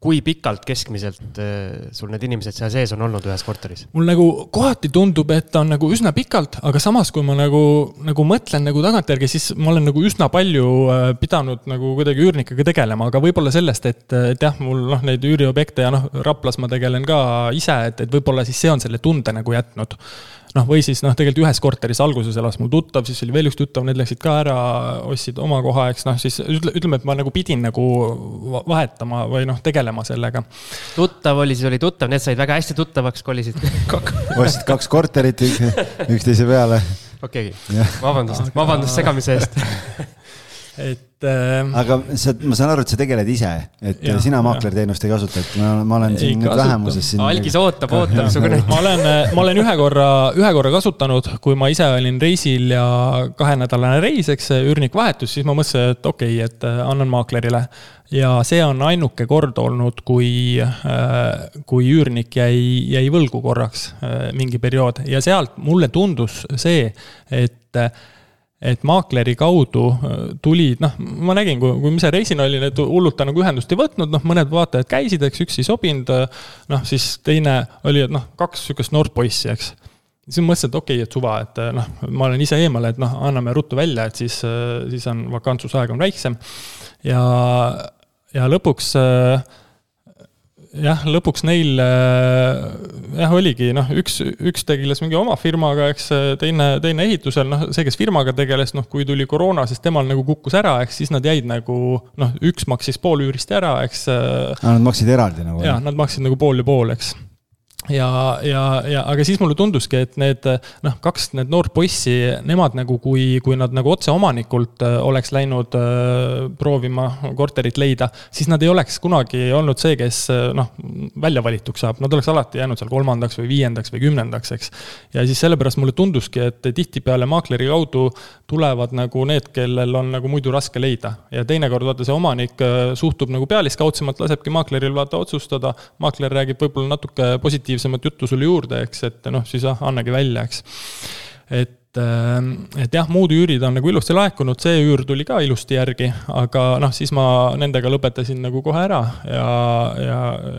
kui pikalt keskmiselt äh, sul need inimesed seal sees on olnud ühes korteris?
mul nagu kohati tundub, et on nagu üsna pikalt, aga samas, kui ma nagu, nagu mõtlen nagu tagantjärgi, siis ma olen nagu üsna palju äh, pidanud nagu kuidagi üürnikega tegelema, aga võib-olla sellest, et, et jah, mul noh, neid üüriobjekte ja noh, Raplas ma tegelen ka ise, et, et võib-olla siis see on selle tunde nagu jätnud noh, või siis noh, tegelikult ühes korteris alguses elas mul tuttav, siis oli veel üks tuttav, need läksid ka ära, ostsid oma koha, eks noh, siis ütle, ütleme, et ma nagu pidin nagu vahetama või noh, tegelema sellega.
tuttav oli, siis oli tuttav, need said väga hästi tuttavaks, kolisid
ostsid kaks korterit üksteise peale.
okei okay., vabandust, vabandust segamise eest
et äh,.
aga sa, ma saan aru, et sa tegeled ise, et ja, sina maaklerteenust ei kasuta, et ma, ma olen siin nüüd vähemuses siin.
algis ootab, ootab su kõnet.
ma olen, ma olen ühe korra, ühe korra kasutanud, kui ma ise olin reisil ja kahenädalane reis, eks see üürnik vahetus, siis ma mõtlesin, et okei okay,, et äh, annan maaklerile. ja see on ainuke kord olnud, kui, äh, kui üürnik jäi, jäi võlgu korraks äh, mingi periood ja sealt mulle tundus see, et et maakleri kaudu äh, tulid, noh, ma nägin, kui, kui ma ise reisil olin, et hullult nagu ühendust ei võtnud, noh, mõned vaatajad käisid, eks, üks ei sobinud, äh, noh, siis teine oli, et noh, kaks niisugust noort poissi, eks. siis ma mõtlesin, et okei okay,, et suva, et äh, noh, ma olen ise eemal, et noh, anname ruttu välja, et siis, siis on vakantsusaeg on väiksem. ja, ja lõpuks äh, jah, lõpuks neil äh, jah, oligi noh, üks, üks tegeles mingi oma firmaga, eks teine, teine ehitusel, noh, see, kes firmaga tegeles, noh, kui tuli koroona, siis temal nagu kukkus ära, eks siis nad jäid nagu noh, üks maksis pool üürist ära, eks.
Nad maksid eraldi nagu?
jah, nad maksid nagu pool ja pool, eks ja, ja, ja aga siis mulle tunduski, et need noh, kaks need noort poissi, nemad nagu, kui, kui nad nagu otse omanikult äh, oleks läinud äh, proovima korterit leida, siis nad ei oleks kunagi olnud see, kes äh, noh, välja valituks saab, nad oleks alati jäänud seal kolmandaks või viiendaks või kümnendaks, eks. ja siis sellepärast mulle tunduski, et tihtipeale maakleri kaudu tulevad nagu need, kellel on nagu muidu raske leida. ja teinekord vaata see omanik suhtub nagu pealiskaudsemalt, lasebki maakleril vaata otsustada, maakler räägib võib-olla natuke positiivsemalt positiivsemat juttu sulle juurde, eks, et noh, siis ah, annagi välja, eks. et et, ähm, et jah, muud üürid on nagu ilusti laekunud, see üür tuli ka ilusti järgi, aga noh, siis ma nendega lõpetasin nagu kohe ära ja, ja,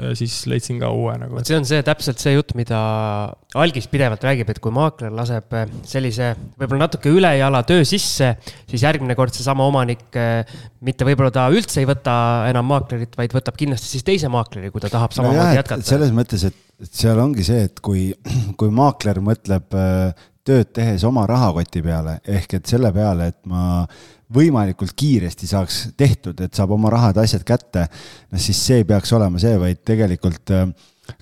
ja siis leidsin ka uue nagu.
see on see täpselt see jutt, mida algis pidevalt räägib, et kui maakler laseb äh, sellise võib-olla natuke ülejala töö sisse, siis järgmine kord seesama omanik äh, mitte võib-olla ta üldse ei võta enam maaklerit, vaid võtab kindlasti siis teise maakleri, kui ta tahab samamoodi no jätkata.
selles mõttes, et et seal ongi see, et kui, kui maakler mõtleb äh, tööd tehes oma rahakoti peale, ehk et selle peale, et ma võimalikult kiiresti saaks tehtud, et saab oma rahad, asjad kätte, no siis see ei peaks olema see, vaid tegelikult äh,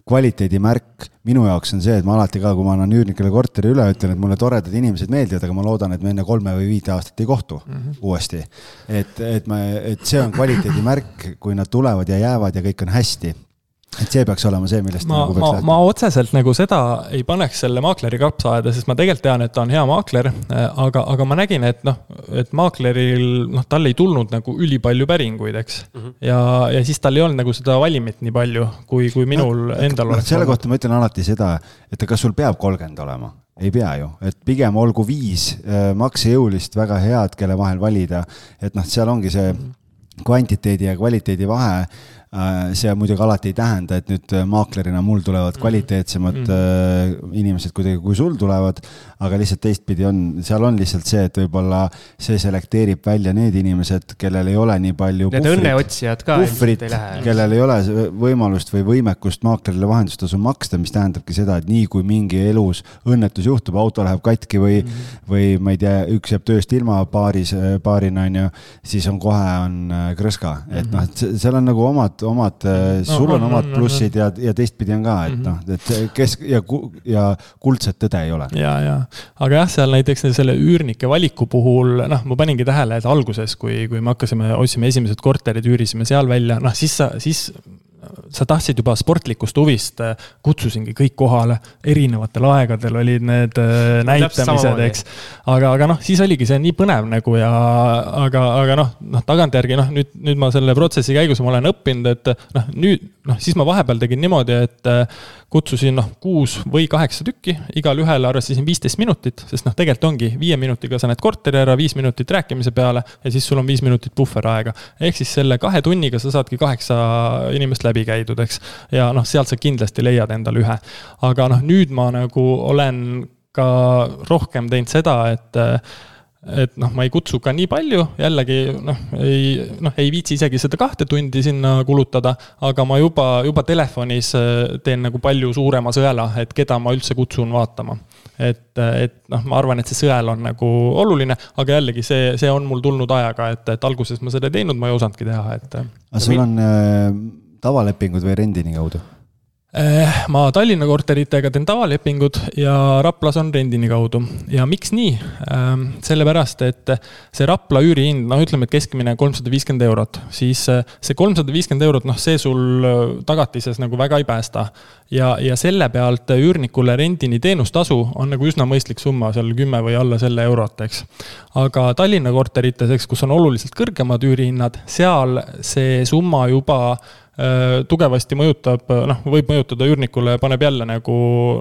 kvaliteedimärk minu jaoks on see, et ma alati ka, kui ma annan üürnikele korteri üle, ütlen, et mulle toredad inimesed meeldivad, aga ma loodan, et me enne kolme või viite aastat ei kohtu mm -hmm. uuesti. et, et me, et see on kvaliteedimärk, kui nad tulevad ja jäävad ja kõik on hästi et see peaks olema see, millest
ma,
nagu
ma, ma otseselt nagu seda ei paneks selle maakleri kapsaaeda, sest ma tegelikult tean, et ta on hea maakler. aga, aga ma nägin, et noh, et maakleril, noh, tal ei tulnud nagu ülipalju päringuid, eks mm. -hmm. ja, ja siis tal ei olnud nagu seda valimit nii palju, kui, kui minul no, endal no, oleks.
selle olnud. kohta ma ütlen alati seda, et kas sul peab kolmkümmend olema ei pea ju, et pigem olgu viis äh, maksejõulist, väga head, kelle vahel valida, et noh, seal ongi see mhm. kvantiteedi ja kvaliteedi vahe Äh, see muidugi alati ei tähenda, et nüüd äh, maaklerina mul tulevad mhm. kvaliteetsemad mm -hmm. inimesed kuidagi, kui sul tulevad, aga lihtsalt teistpidi on, seal on lihtsalt see, et võib-olla see selekteerib välja need inimesed, kellel ei ole nii palju
Need õnneotsijad ka
puhvrit, kellel ei ole võimalust või võimekust maaklerile vahendustasu maksta, mis tähendabki seda, et nii kui mingi elus õnnetus juhtub, auto läheb katki või mm, -hmm. või ma ei tea, üks jääb tööst ilma paaris, paarina on ju, siis on kohe on krõska, et mm -hmm. noh, et seal on nagu omad omad, omad, sul no, on omad no, plussid no, ja, ja teistpidi on ka, et noh, et kes ja, ja kuldset tõde ei ole.
ja, ja, aga jah, seal näiteks selle üürnike valiku puhul, noh, ma paningi tähele, et alguses, kui, kui me hakkasime, ostsime esimesed korterid, üürisime seal välja, noh, siis sa, siis sa tahtsid juba sportlikust huvist, äh, kutsusingi kõik kohale, erinevatel aegadel olid need äh, näitamised, eks. aga, aga noh, siis oligi see nii põnev nagu ja, aga, aga noh, noh tagantjärgi noh, nüüd, nüüd ma selle protsessi käigus ma olen õppinud, et noh, nüüd noh, siis ma vahepeal tegin niimoodi, et äh, kutsusin noh, kuus või kaheksa tükki, igale ühele arvestasin viisteist minutit, sest noh, tegelikult ongi viie minutiga sa näed korteri ära, viis minutit rääkimise peale ja siis sul on viis minutit puhveraega. ehk siis selle kahe tunniga sa saadki kaheksa inimest läbi käidud, eks. ja noh, sealt sa kindlasti leiad endale ühe. aga noh, nüüd ma nagu olen ka rohkem teinud seda, et et noh, ma ei kutsu ka nii palju, jällegi noh, ei, noh, ei viitsi isegi seda kahte tundi sinna kulutada, aga ma juba, juba telefonis äh, teen nagu palju suurema sõela, et keda ma üldse kutsun vaatama. et, et noh, ma arvan, et see sõel on nagu oluline, aga jällegi see, see on mul tulnud ajaga, et, et alguses ma seda ei teinud, ma ei osanudki teha, et.
aga sul on äh, tavalepingud või rendini kaudu?
Eh, ma Tallinna korteritega teen tavalepingud ja Raplas on rendini kaudu. ja miks nii? Ehm, sellepärast, et see Rapla üürihind, noh, ütleme, et keskmine kolmsada viiskümmend eurot, siis eh, see kolmsada viiskümmend eurot, noh, see sul eh, tagatises nagu väga ei päästa. Ja, ja selle pealt üürnikule rendini teenustasu on nagu üsna mõistlik summa, seal kümme või alla selle eurot, eks. aga Tallinna korterites, eks, kus on oluliselt kõrgemad üürihinnad, seal see summa juba Äh, tugevasti mõjutab, noh, võib mõjutada üürnikule, paneb jälle nagu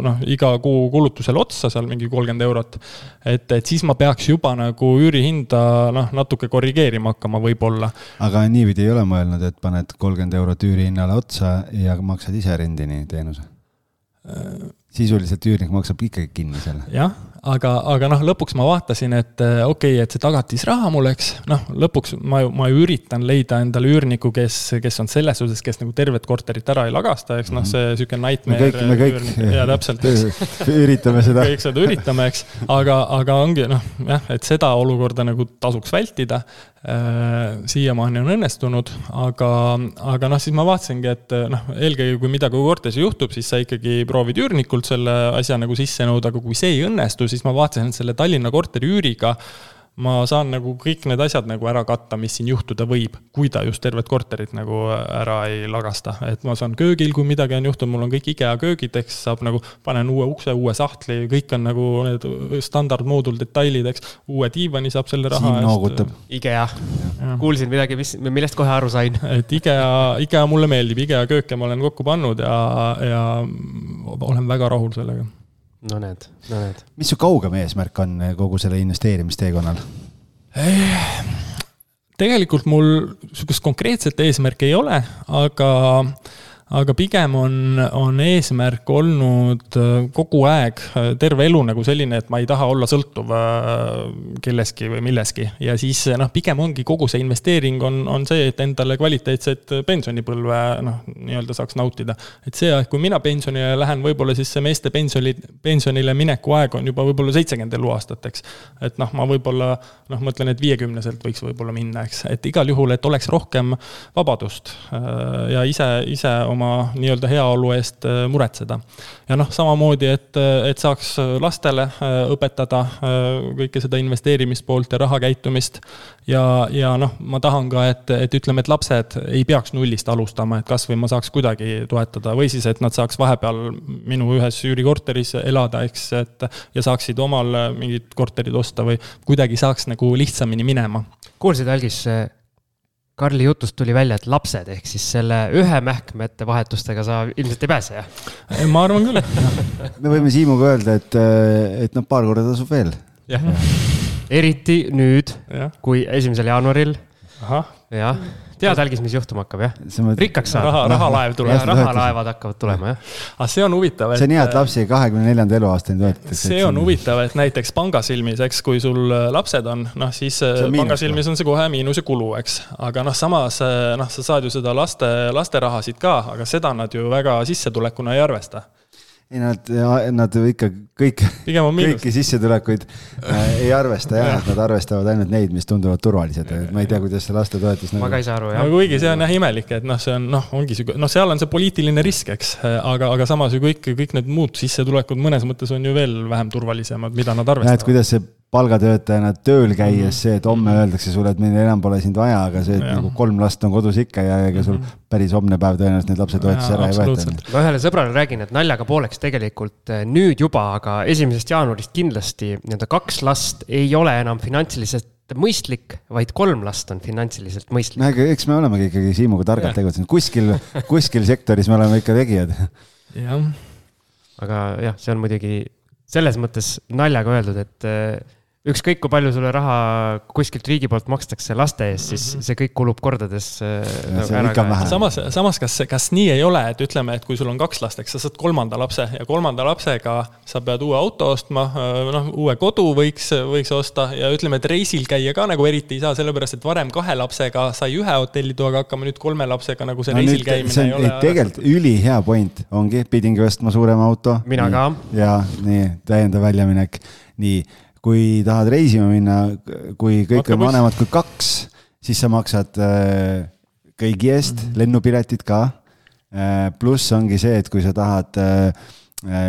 noh, iga kuu kulutusele otsa seal mingi kolmkümmend eurot. et, et siis ma peaks juba nagu üürihinda noh, natuke korrigeerima hakkama võib-olla.
aga niipidi ei ole mõelnud, et paned kolmkümmend eurot üürihinnale otsa ja maksad ise rendini teenuse? Sisuliselt üürnik maksab ikkagi kinni selle.
jah, aga, aga noh, lõpuks ma vaatasin, et äh, okei okay,, et see tagatisraha mul, eks, noh, lõpuks ma ju, ma ju üritan leida endale üürniku, kes, kes on selles suhtes, kes nagu tervet korterit ära ei lagasta, eks noh, see sihuke nightmare.
me kõik, me kõik.
jaa, täpselt.
üritame seda.
kõik seda üritame, eks, aga, aga ongi noh, jah, et seda olukorda nagu tasuks vältida. Äh, siiamaani on õnnestunud, aga, aga noh, siis ma vaatasingi, et noh, eelkõige kui midagi korteris juhtub, siis sa ikkagi proovid üürnikult selle asja nagu sisse nõuda, aga kui see ei õnnestu, siis ma vaatasin, et selle Tallinna korteri üüriga ma saan nagu kõik need asjad nagu ära katta, mis siin juhtuda võib, kui ta just tervet korterit nagu ära ei lagasta. et ma saan köögil, kui midagi on juhtunud, mul on kõik IKEA köögid, eks saab nagu, panen uue ukse, uue sahtli, kõik on nagu need standardmoodul detailid, eks. uue diivani saab selle raha
Siin noogutab.
IKEA, kuulsin midagi, mis, millest kohe aru sain.
et IKEA, IKEA mulle meeldib, IKEA kööke ma olen kokku pannud ja, ja olen väga rahul sellega
no näed, no näed.
mis su kaugem eesmärk on kogu selle investeerimisteekonnal?
tegelikult mul sihukest konkreetset eesmärki ei ole, aga, aga pigem on, on eesmärk olnud äh, kogu aeg, äh, terve elu nagu selline, et ma ei taha olla sõltuv äh, kellestki või milleski. ja siis noh, pigem ongi kogu see investeering on, on see, et endale kvaliteetset pensionipõlve noh, nii-öelda saaks nautida. et see aeg, kui mina pensionile lähen, võib-olla siis see meeste pensioni, pensionile mineku aeg on juba võib-olla seitsekümmend eluaastat, eks. et noh, ma võib-olla noh, mõtlen, et viiekümneselt võiks võib-olla minna, eks, et igal juhul, et oleks rohkem vabadust ja ise, ise oma oma nii-öelda heaolu eest äh, muretseda. ja noh, samamoodi, et, et saaks lastele äh, õpetada äh, kõike seda investeerimispoolt ja rahakäitumist. ja, ja noh, ma tahan ka, et, et ütleme, et lapsed ei peaks nullist alustama, et kasvõi ma saaks kuidagi toetada või siis, et nad saaks vahepeal minu ühes üürikorteris elada, eks, et ja saaksid omal mingid korterid osta või kuidagi saaks nagu lihtsamini minema.
kuulsid, Algis Karli jutust tuli välja, et lapsed ehk siis selle ühe mähkmete vahetustega sa ilmselt ei pääse, jah?
ma arvan küll
me võime Siimuga öelda, et, et noh, paar korda tasub veel.
jah, eriti nüüd, kui esimesel jaanuaril. jah tead, Algis, mis juhtuma hakkab, jah? rikkaks saad.
raha, rahalaev tuleb.
rahalaevad hakkavad tulema, jah.
aga see on huvitav,
et. see on hea, et lapsi kahekümne neljanda eluaastani toetatakse.
see on huvitav, et näiteks panga silmis, eks, kui sul äh, lapsed on, noh, siis äh, panga silmis on see kohe miinuse kulu, eks. aga noh, samas äh, noh, sa saad ju seda laste, lasterahasid ka, aga seda nad ju väga sissetulekuna ei arvesta
ei, nad, nad ikka kõik, kõiki sissetulekuid äh, ei arvesta jah ja., et nad arvestavad ainult neid, mis tunduvad turvalised, et ma ei tea, kuidas see lastetoetus
nagu. ma ka ei saa aru, jah.
no kuigi see on jah imelik, et noh, see on noh, ongi sihuke, noh, seal on see poliitiline risk, eks, aga, aga samas ju kõik, kõik need muud sissetulekud mõnes mõttes on ju veel vähem turvalisemad, mida nad arvestavad.
näed, kuidas see palgatöötajana tööl käies mhm. see, et homme öeldakse sulle, et meil enam pole sind vaja, aga see, et ja. nagu kolm last on kodus ikka ja ega sul mhm. päris homne päev tõenäoliselt neid lapsetoetusi ära ei võeta.
ma ühele sõbrale räägin, et naljaga pooleks tegelikult eh, nüüd juba, aga esimesest jaanuarist kindlasti nii-öelda kaks last ei ole enam finantsiliselt mõistlik, vaid kolm last on finantsiliselt mõistlik.
no aga eks me olemegi ikkagi Siimuga targalt tegutsenud, kuskil, kuskil sektoris me oleme ikka tegijad.
jah.
aga jah, see on muidugi selles mõttes naljaga öeldud, et eh, ükskõik kui palju sulle raha kuskilt riigi poolt makstakse laste eest, siis mm -hmm. see kõik kulub kordades
äh,. samas, samas kas, kas nii ei ole, et ütleme, et kui sul on kaks last, eks sa saad kolmanda lapse ja kolmanda lapsega sa pead uue auto ostma, äh, noh, uue kodu võiks, võiks osta ja ütleme, et reisil käia ka nagu eriti ei saa, sellepärast et varem kahe lapsega sai ühe hotellitoaga hakkama, nüüd kolme lapsega nagu see no, reisil nüüd, käimine
see on, ei ole. tegelikult ülihea point ongi, pidingi ostma suurema auto.
mina ka.
ja nii, täiendav väljaminek, nii kui tahad reisima minna, kui kõik Matka on vanemad kui kaks, siis sa maksad äh, kõigi eest mm -hmm. lennupiletid ka. Äh, pluss ongi see, et kui sa tahad äh,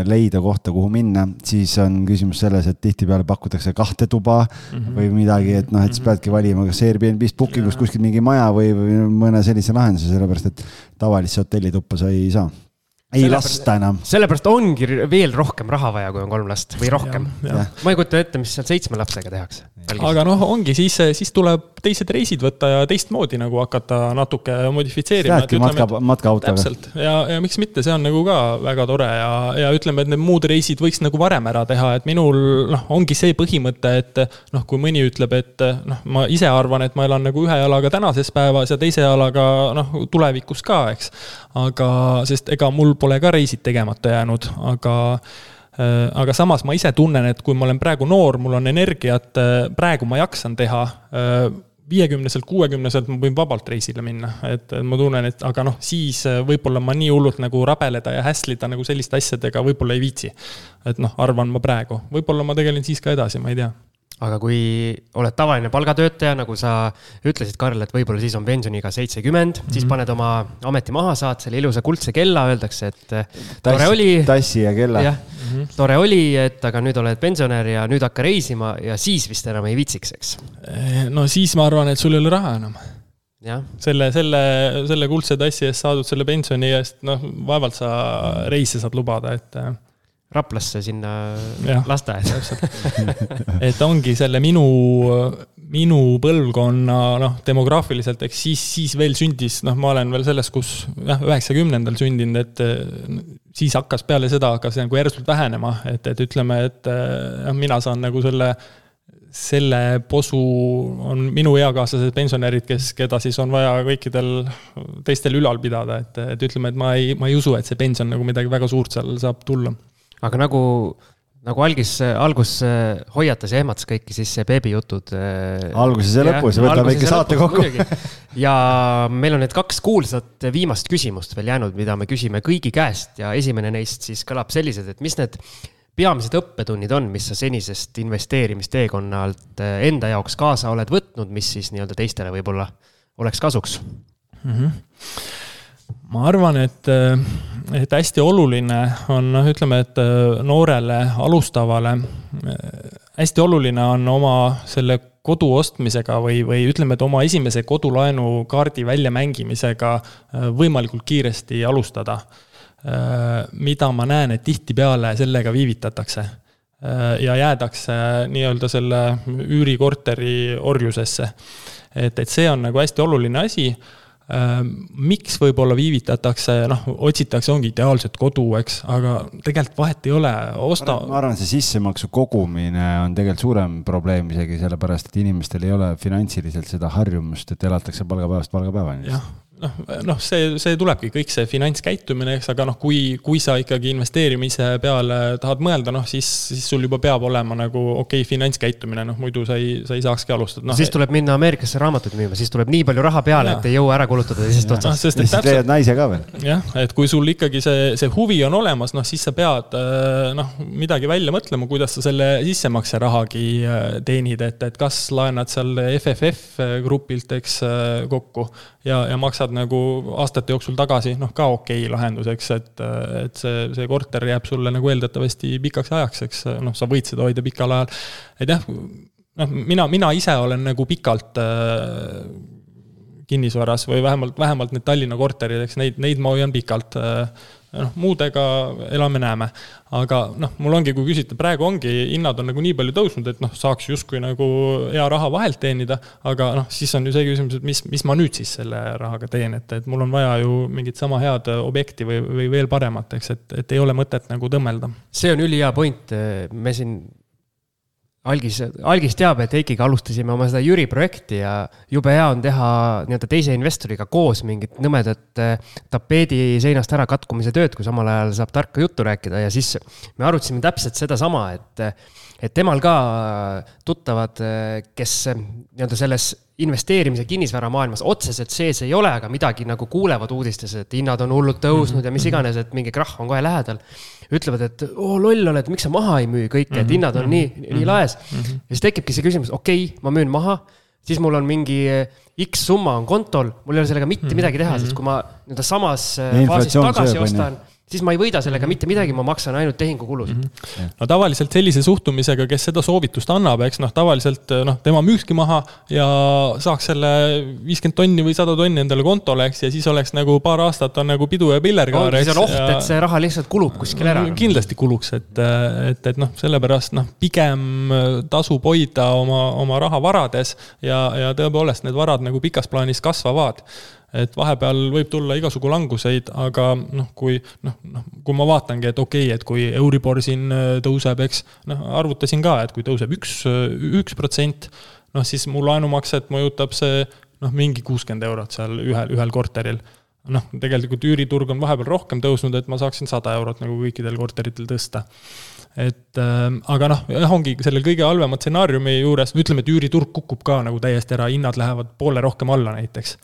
leida kohta, kuhu minna, siis on küsimus selles, et tihtipeale pakutakse kahte tuba mm -hmm. või midagi, et noh, et siis mhm. peadki valima, kas Airbnb-st, booking ust kuskilt mingi maja või, või mõne sellise lahenduse, sellepärast et tavalisse hotellituppa sa ei saa ei lasta enam.
sellepärast ongi veel rohkem raha vaja, kui on kolm last või rohkem. ma ei kujuta ette, mis seal seitsme lapsega tehakse.
aga noh, ongi siis, siis tuleb teised reisid võtta ja teistmoodi nagu hakata natuke modifitseerima.
Lähedki matka, matkaautoga.
täpselt ja, ja miks mitte, see on nagu ka väga tore ja, ja ütleme, et need muud reisid võiks nagu varem ära teha, et minul noh, ongi see põhimõte, et noh, kui mõni ütleb, et noh, ma ise arvan, et ma elan nagu ühe jalaga tänases päevas ja teise jalaga noh, tulevikus ka, eks. aga, sest ega mul pole ka reisid tegemata jäänud, aga äh, aga samas ma ise tunnen, et kui ma olen praegu noor, mul on energiat, äh, praegu ma jaksan teha äh, viiekümneselt, kuuekümneselt ma võin vabalt reisile minna, et ma tunnen, et aga noh, siis võib-olla ma nii hullult nagu rabeleda ja hässlida nagu selliste asjadega võib-olla ei viitsi. et noh, arvan ma praegu, võib-olla ma tegelen siis ka edasi, ma ei tea
aga kui oled tavaline palgatöötaja, nagu sa ütlesid, Karl, et võib-olla siis on pensioniiga seitsekümmend mm, -hmm. siis mhm. paned oma ameti maha, saad selle ilusa kuldse kella, öeldakse, et eh, tore
Tass,
oli.
tassi ja kella.
jah mm -hmm., tore oli, et aga nüüd oled pensionär ja nüüd hakka reisima ja siis vist enam ei viitsiks, eks.
Eh, no siis ma arvan, et sul ei ole raha enam selle, selle, selle kuldse tassi eest saadud selle pensioni eest, noh, vaevalt sa reise saad lubada, et eh,
Raplasse sinna lasteaeda.
et ongi selle minu, minu põlvkonna noh, demograafiliselt, eks siis, siis veel sündis, noh, ma olen veel selles, kus jah, üheksakümnendal sündinud, et siis hakkas peale seda, hakkas nagu järsult vähenema, et, et ütleme, et jah, mina saan nagu selle selle posu on minu eakaaslased pensionärid, kes, keda siis on vaja kõikidel teistel ülal pidada, et, et ütleme, et ma ei, ma ei usu, et see pension nagu midagi väga suurt seal saab tulla.
Aga nagu, nagu algis, algus äh, hoiatas ja ehmatas kõiki, siis see beebijutud.
Äh, alguses ja lõpus ja võtame väike saate kokku.
ja meil on need kaks kuulsat viimast küsimust veel jäänud, mida me küsime kõigi käest ja esimene neist siis kõlab selliselt, et mis need peamised õppetunnid on, mis sa senisest investeerimisteekonnalt eh, enda jaoks kaasa oled võtnud, mis siis nii-öelda teistele võib-olla oleks kasuks mm?
-hmm. Ma arvan, et, eh, et hästi oluline on noh, ütleme, et eh, noorele alustavale hästi oluline on oma selle kodu ostmisega või, või ütleme, et oma esimese kodulaenukaardi väljamängimisega võimalikult kiiresti alustada Äh, mida ma näen, et tihtipeale sellega viivitatakse. Äh, ja jäädakse nii-öelda selle üürikorteri orjusesse. et, et see on nagu hästi oluline asi äh, miks võib-olla viivitatakse, noh, otsitakse, ongi ideaalset kodu, eks, aga tegelikult vahet ei ole, osta.
ma arvan, see sissemaksu kogumine on tegelikult suurem probleem isegi sellepärast, et inimestel ei ole finantsiliselt seda harjumust, et elatakse palgapäevast palgapäevani.
jah, noh, noh, see, see tulebki kõik see finantskäitumine, eks, aga noh, kui, kui sa ikkagi investeerimise peale tahad mõelda, noh siis, siis sul juba peab olema nagu okei okay, finantskäitumine, noh muidu sa ei, sa ei saakski alustada no,.
siis tuleb minna Ameerikasse raamatuid müüma, siis tuleb nii palju raha peale, et ei jõua ära kulutada teisest otsast no,.
siis täpselt... leiad naise ka veel.
jah, et kui sul ikkagi see, see huvi on olemas, noh siis sa pead äh, noh, midagi välja mõtlema, kuidas sa selle sissemakserahagi äh, teenid, et, et kas laenad seal FFF grupilt, eks, äh, kokku ja, ja maksad nagu aastate jooksul tagasi, noh, ka okei okay lahendus, eks, et, et see, see korter jääb sulle nagu eeldatavasti pikaks ajaks, eks, noh, sa võid seda hoida pikal ajal. et jah, noh, mina, mina ise olen nagu pikalt äh, kinnisvaras või vähemalt, vähemalt need Tallinna korterid, eks neid, neid ma hoian pikalt äh, noh, muudega elame-näeme. aga noh, mul ongi, kui küsite, praegu ongi, hinnad on nagu nii palju tõusnud, et noh, saaks justkui nagu hea raha vahelt teenida, aga noh, siis on ju see küsimus, et mis, mis ma nüüd siis selle rahaga teen, et, et mul on vaja ju mingit sama head objekti või, või veel paremat, eks, et, et ei ole mõtet nagu tõmmelda.
see on ülihea point, me siin algis, algis teab, et Heikiga alustasime oma seda Jüri projekti ja jube hea on teha nii-öelda teise investoriga koos mingit nõmedat eh, tapeedi seinast ära katkumise tööd, kui samal ajal saab tarka juttu rääkida ja siis me arutasime täpselt sedasama, et, et temal ka tuttavad, kes nii-öelda selles investeerimise kinnisvaramaailmas otseselt sees ei ole, aga midagi nagu kuulevad uudistes, et hinnad on hullult tõusnud ja mis mhm. iganes, et mingi krahh on kohe lähedal ütlevad, et oo loll oled, miks sa maha ei müü kõike, et mhm, hinnad on nii, mhm, nii laes. ja siis tekibki see küsimus, okei okay,, ma müün maha, siis mul on mingi X summa on kontol, mul ei ole sellega mitte midagi teha, sest kui ma nii-öelda samas faasis tagasi ostan siis ma ei võida sellega mitte midagi, ma maksan ainult tehingukulusid mm.
-hmm. no tavaliselt sellise suhtumisega, kes seda soovitust annab, eks noh, tavaliselt noh, tema müükski maha ja saaks selle viiskümmend tonni või sada tonni endale kontole, eks, ja siis oleks nagu paar aastat on nagu pidu ja pillerkaar.
siis on oht ja..., et see raha lihtsalt kulub kuskil ära.
kindlasti kuluks, et, et, et noh, sellepärast noh, pigem tasub hoida oma, oma raha varades ja, ja tõepoolest need varad nagu pikas plaanis kasvavad et vahepeal võib tulla igasugu languseid, aga noh, kui noh, noh, kui ma vaatangi, et okei okay,, et kui Euribor siin äh, tõuseb, eks, noh, arvutasin ka, et kui tõuseb üks, üks protsent, noh siis mu laenumakset mõjutab see noh, mingi kuuskümmend eurot seal ühel, ühel korteril. noh, tegelikult üüriturg on vahepeal rohkem tõusnud, et ma saaksin sada eurot nagu kõikidel korteritel tõsta et äh, aga noh, jah, ongi selle kõige halvema stsenaariumi juures, ütleme, et üüriturg kukub ka nagu täiesti ära, hinnad lähevad poole rohkem alla näiteks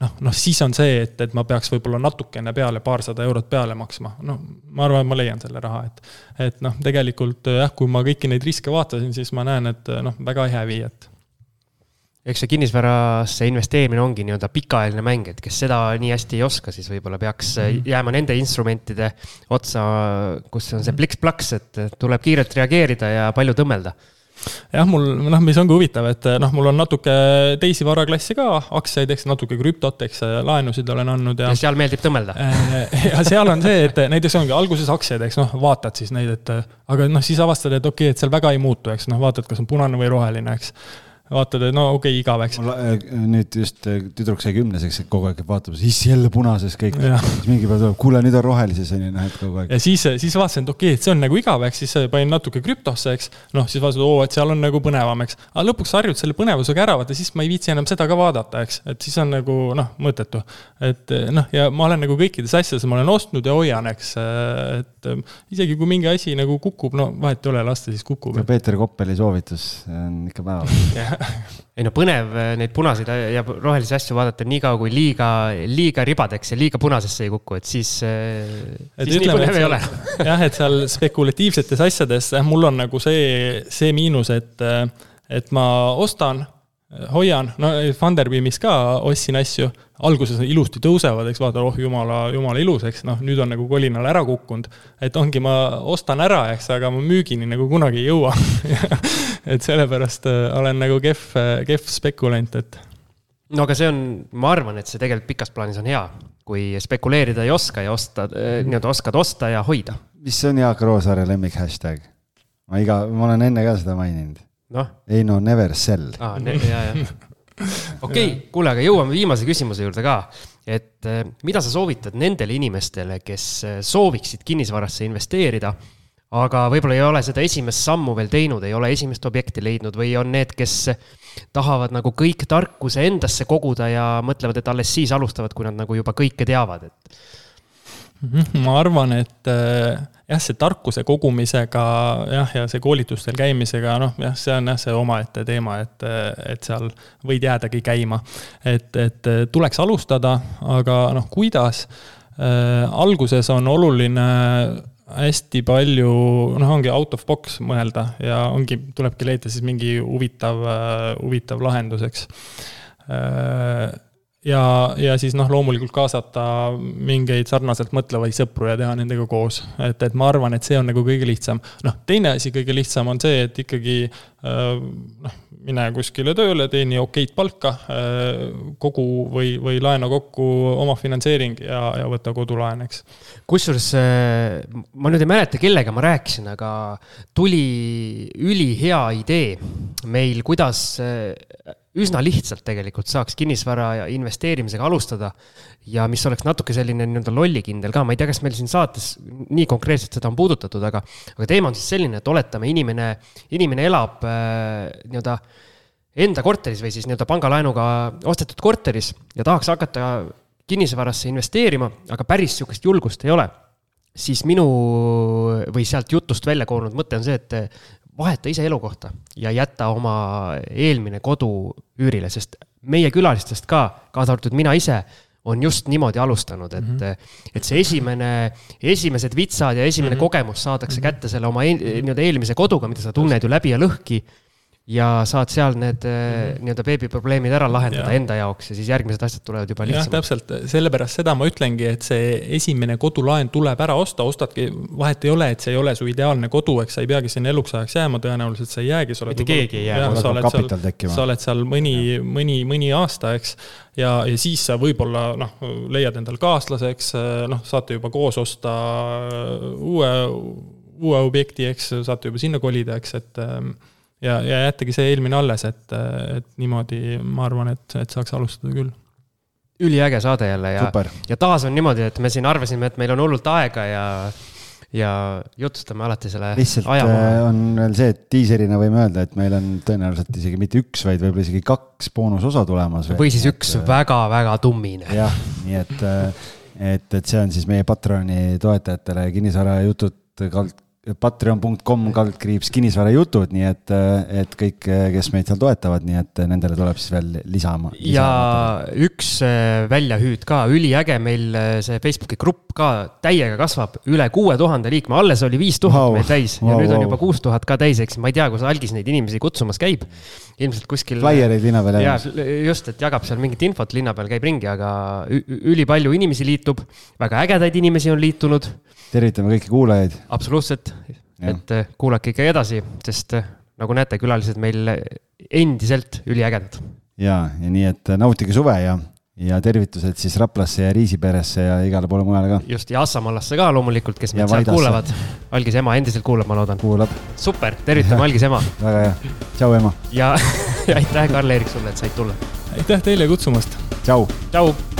noh, noh siis on see, et, et ma peaks võib-olla natukene peale, paarsada eurot peale maksma, noh, ma arvan, et ma leian selle raha, et et noh, tegelikult jah, kui ma kõiki neid riske vaatasin, siis ma näen, et noh, väga ei hävi, et.
Eks see kinnisvarasse investeerimine ongi nii-öelda pikaajaline mäng, et kes seda nii hästi ei oska, siis võib-olla peaks mm -hmm. jääma nende instrumentide otsa, kus on see pliks-plaks, et tuleb kiirelt reageerida ja palju tõmmelda
jah, mul noh, mis ongi huvitav, et noh, mul on natuke teisi varaklasse ka, aktsiaid, eks natuke krüptot, eks laenusid olen andnud
ja. ja seal meeldib tõmmelda.
Äh, ja seal on see, et näiteks ongi alguses aktsiaid, eks noh, vaatad siis neid, et aga noh, siis avastad, et okei okay,, et seal väga ei muutu, eks noh, vaatad, kas on punane või roheline, eks vaatad, et no okei okay,, igav, eks.
nüüd just tüdruk sai kümneseks, et kogu aeg vaatab, siis jälle punases kõik. siis mingi päev tuleb, kuule, nüüd on rohelises on ju, noh, et kogu aeg.
ja siis, siis vaatasin, et okei okay,, et see on nagu igav, eks, siis panin natuke krüptosse, eks. noh, siis vaatasin, oo, et seal on nagu põnevam, eks. aga lõpuks harjud selle põnevusega ära, vaata siis ma ei viitsi enam seda ka vaadata, eks. et siis on nagu noh, mõttetu. et noh, ja ma olen nagu kõikides asjades, ma olen ostnud ja hoian, eks. et isegi kui mingi asi nagu kukub, no vahet ei ole, las ta siis kukub.
Peeter Koppeli soovitus on ikka päeval
ei no põnev neid punaseid ja rohelisi asju vaadata niikaua, kui liiga, liiga ribadeks ja liiga punasesse ei kuku, et siis, ole.
jah, et seal spekulatiivsetes asjades, mul on nagu see, see miinus, et, et ma ostan hoian, no Funderbeamis ka ostsin asju, alguses ilusti tõusevad, eks vaata, oh jumala, jumala ilus, eks noh, nüüd on nagu kolinal ära kukkunud. et ongi, ma ostan ära, eks, aga ma müügini nagu kunagi ei jõua et sellepärast äh, olen nagu kehv, kehv spekulant, et.
no aga see on, ma arvan, et see tegelikult pikas plaanis on hea, kui spekuleerida ei oska ja osta, äh, nii-öelda oskad osta ja hoida.
mis on Jaak Roosaare lemmik hashtag? ma iga, ma olen enne ka seda maininud noh. ei no never sell.
ja, ja. okei kuule, aga jõuame viimase küsimuse juurde ka. et eh, mida sa soovitad nendele inimestele, kes eh, sooviksid kinnisvarasse investeerida, aga võib-olla ei ole seda esimest sammu veel teinud, ei ole esimest objekti leidnud või on need, kes tahavad nagu kõik tarkuse endasse koguda ja mõtlevad, et alles siis alustavad, kui nad nagu juba kõike teavad, et
ma arvan, et äh, jah, see tarkuse kogumisega jah, ja see koolitustel käimisega, noh jah, see on jah, see omaette teema, et, et seal võid jäädagi käima. et, et tuleks alustada, aga noh, kuidas äh,? alguses on oluline hästi palju, noh, ongi out of box mõelda ja ongi, tulebki leida siis mingi huvitav, huvitav lahendus, eks äh, ja, ja siis noh, loomulikult kaasata mingeid sarnaselt mõtlevaid sõpru ja teha nendega koos. et, et ma arvan, et see on nagu kõige lihtsam. noh, teine asi, kõige lihtsam on see, et ikkagi äh, noh, mine kuskile tööle, teeni okeid palka, äh, kogu või, või laena kokku oma finantseering ja, ja võta kodulaen, eks.
kusjuures äh, ma nüüd ei mäleta, kellega ma rääkisin, aga tuli ülihea idee meil, kuidas üsna lihtsalt tegelikult saaks kinnisvara investeerimisega alustada. ja mis oleks natuke selline nii-öelda lollikindel ka, ma ei tea, kas meil siin saates nii konkreetselt seda on puudutatud, aga, aga teema on siis selline, et oletame, inimene, inimene elab äh, nii-öelda enda korteris või siis nii-öelda pangalaenuga ostetud korteris ja tahaks hakata kinnisvarasse investeerima, aga päris sihukest julgust ei ole siis minu või sealt jutust välja koorunud mõte on see, et vaheta ise elukohta ja jäta oma eelmine kodu üürile, sest meie külalistest ka, kaasa arvatud mina ise, on just niimoodi alustanud, et mm, -hmm. et see esimene, esimesed vitsad ja esimene mm -hmm. kogemus saadakse kätte selle oma nii-öelda eelmise koduga, mida sa tunned ju läbi ja lõhki ja saad seal need mm -hmm. nii-öelda beebiprobleemid ära lahendada ja. enda jaoks ja siis järgmised asjad tulevad juba lihtsamalt.
täpselt, sellepärast seda ma ütlengi, et see esimene kodulaen tuleb ära osta, ostadki, vahet ei ole, et see ei ole su ideaalne kodu, eks sa ei peagi sinna eluks ajaks jääma, tõenäoliselt sa ei jäägi.
mitte keegi ei jää.
sa oled seal, sa oled seal mõni, mõni, mõni aasta, eks. ja, ja siis sa võib-olla noh, leiad endal kaaslase, eks, noh, saate juba koos osta uue, uue objekti, eks, saate juba sinna kolida, eks, et ja, ja jättagi see eelmine alles, et, et niimoodi ma arvan, et, et saaks alustada küll.
üliäge saade jälle ja, ja taas on niimoodi, et me siin arvasime, et meil on hullult aega ja ja jutustame alati selle
lihtsalt ajamaa. Äh, on veel see, et diiserina võime öelda, et meil on tõenäoliselt isegi mitte üks, vaid võib-olla isegi kaks boonusosa tulemas.
või siis üks väga-väga äh, tummine.
jah, nii et, äh, et, et see on siis meie Patroni toetajatele kinnisvarajutud kald patreon.com kaldkriips kinnisvarajutud, nii et, et kõik, kes meid seal toetavad, nii et nendele tuleb siis veel lisama.
ja üks äh, väljahüüd ka, üliäge, meil äh, see Facebooki grupp ka täiega kasvab, üle kuue tuhande liikme, alles oli viis tuhat wow. meil täis ja wow, nüüd on wow. juba kuus tuhat ka täis, eks ma ei tea, kus algis neid inimesi kutsumas käib. ilmselt kuskil.
flaiereid linna peal
jagamas. just, et jagab seal mingit infot linna peal, käib ringi, aga ülipalju inimesi liitub, väga ägedaid inimesi on liitunud
tervitame kõiki kuulajaid.
absoluutselt, et äh, kuulake ikka edasi, sest äh, nagu näete, külalised meil endiselt üliägedad.
ja, ja nii, et äh, nautige suve ja, ja tervitused siis Raplasse ja Riisiperesse ja igale poole mujale ka.
just, ja Assamallasse ka loomulikult, kes meid sealt kuulavad. algis ema endiselt kuulab, ma loodan.
kuulab.
super, tervitame algis ema.
väga hea, tšau ema.
ja ja aitäh, Karl-Erik, sulle, et said tulla.
aitäh teile kutsumast.
tšau.
tšau.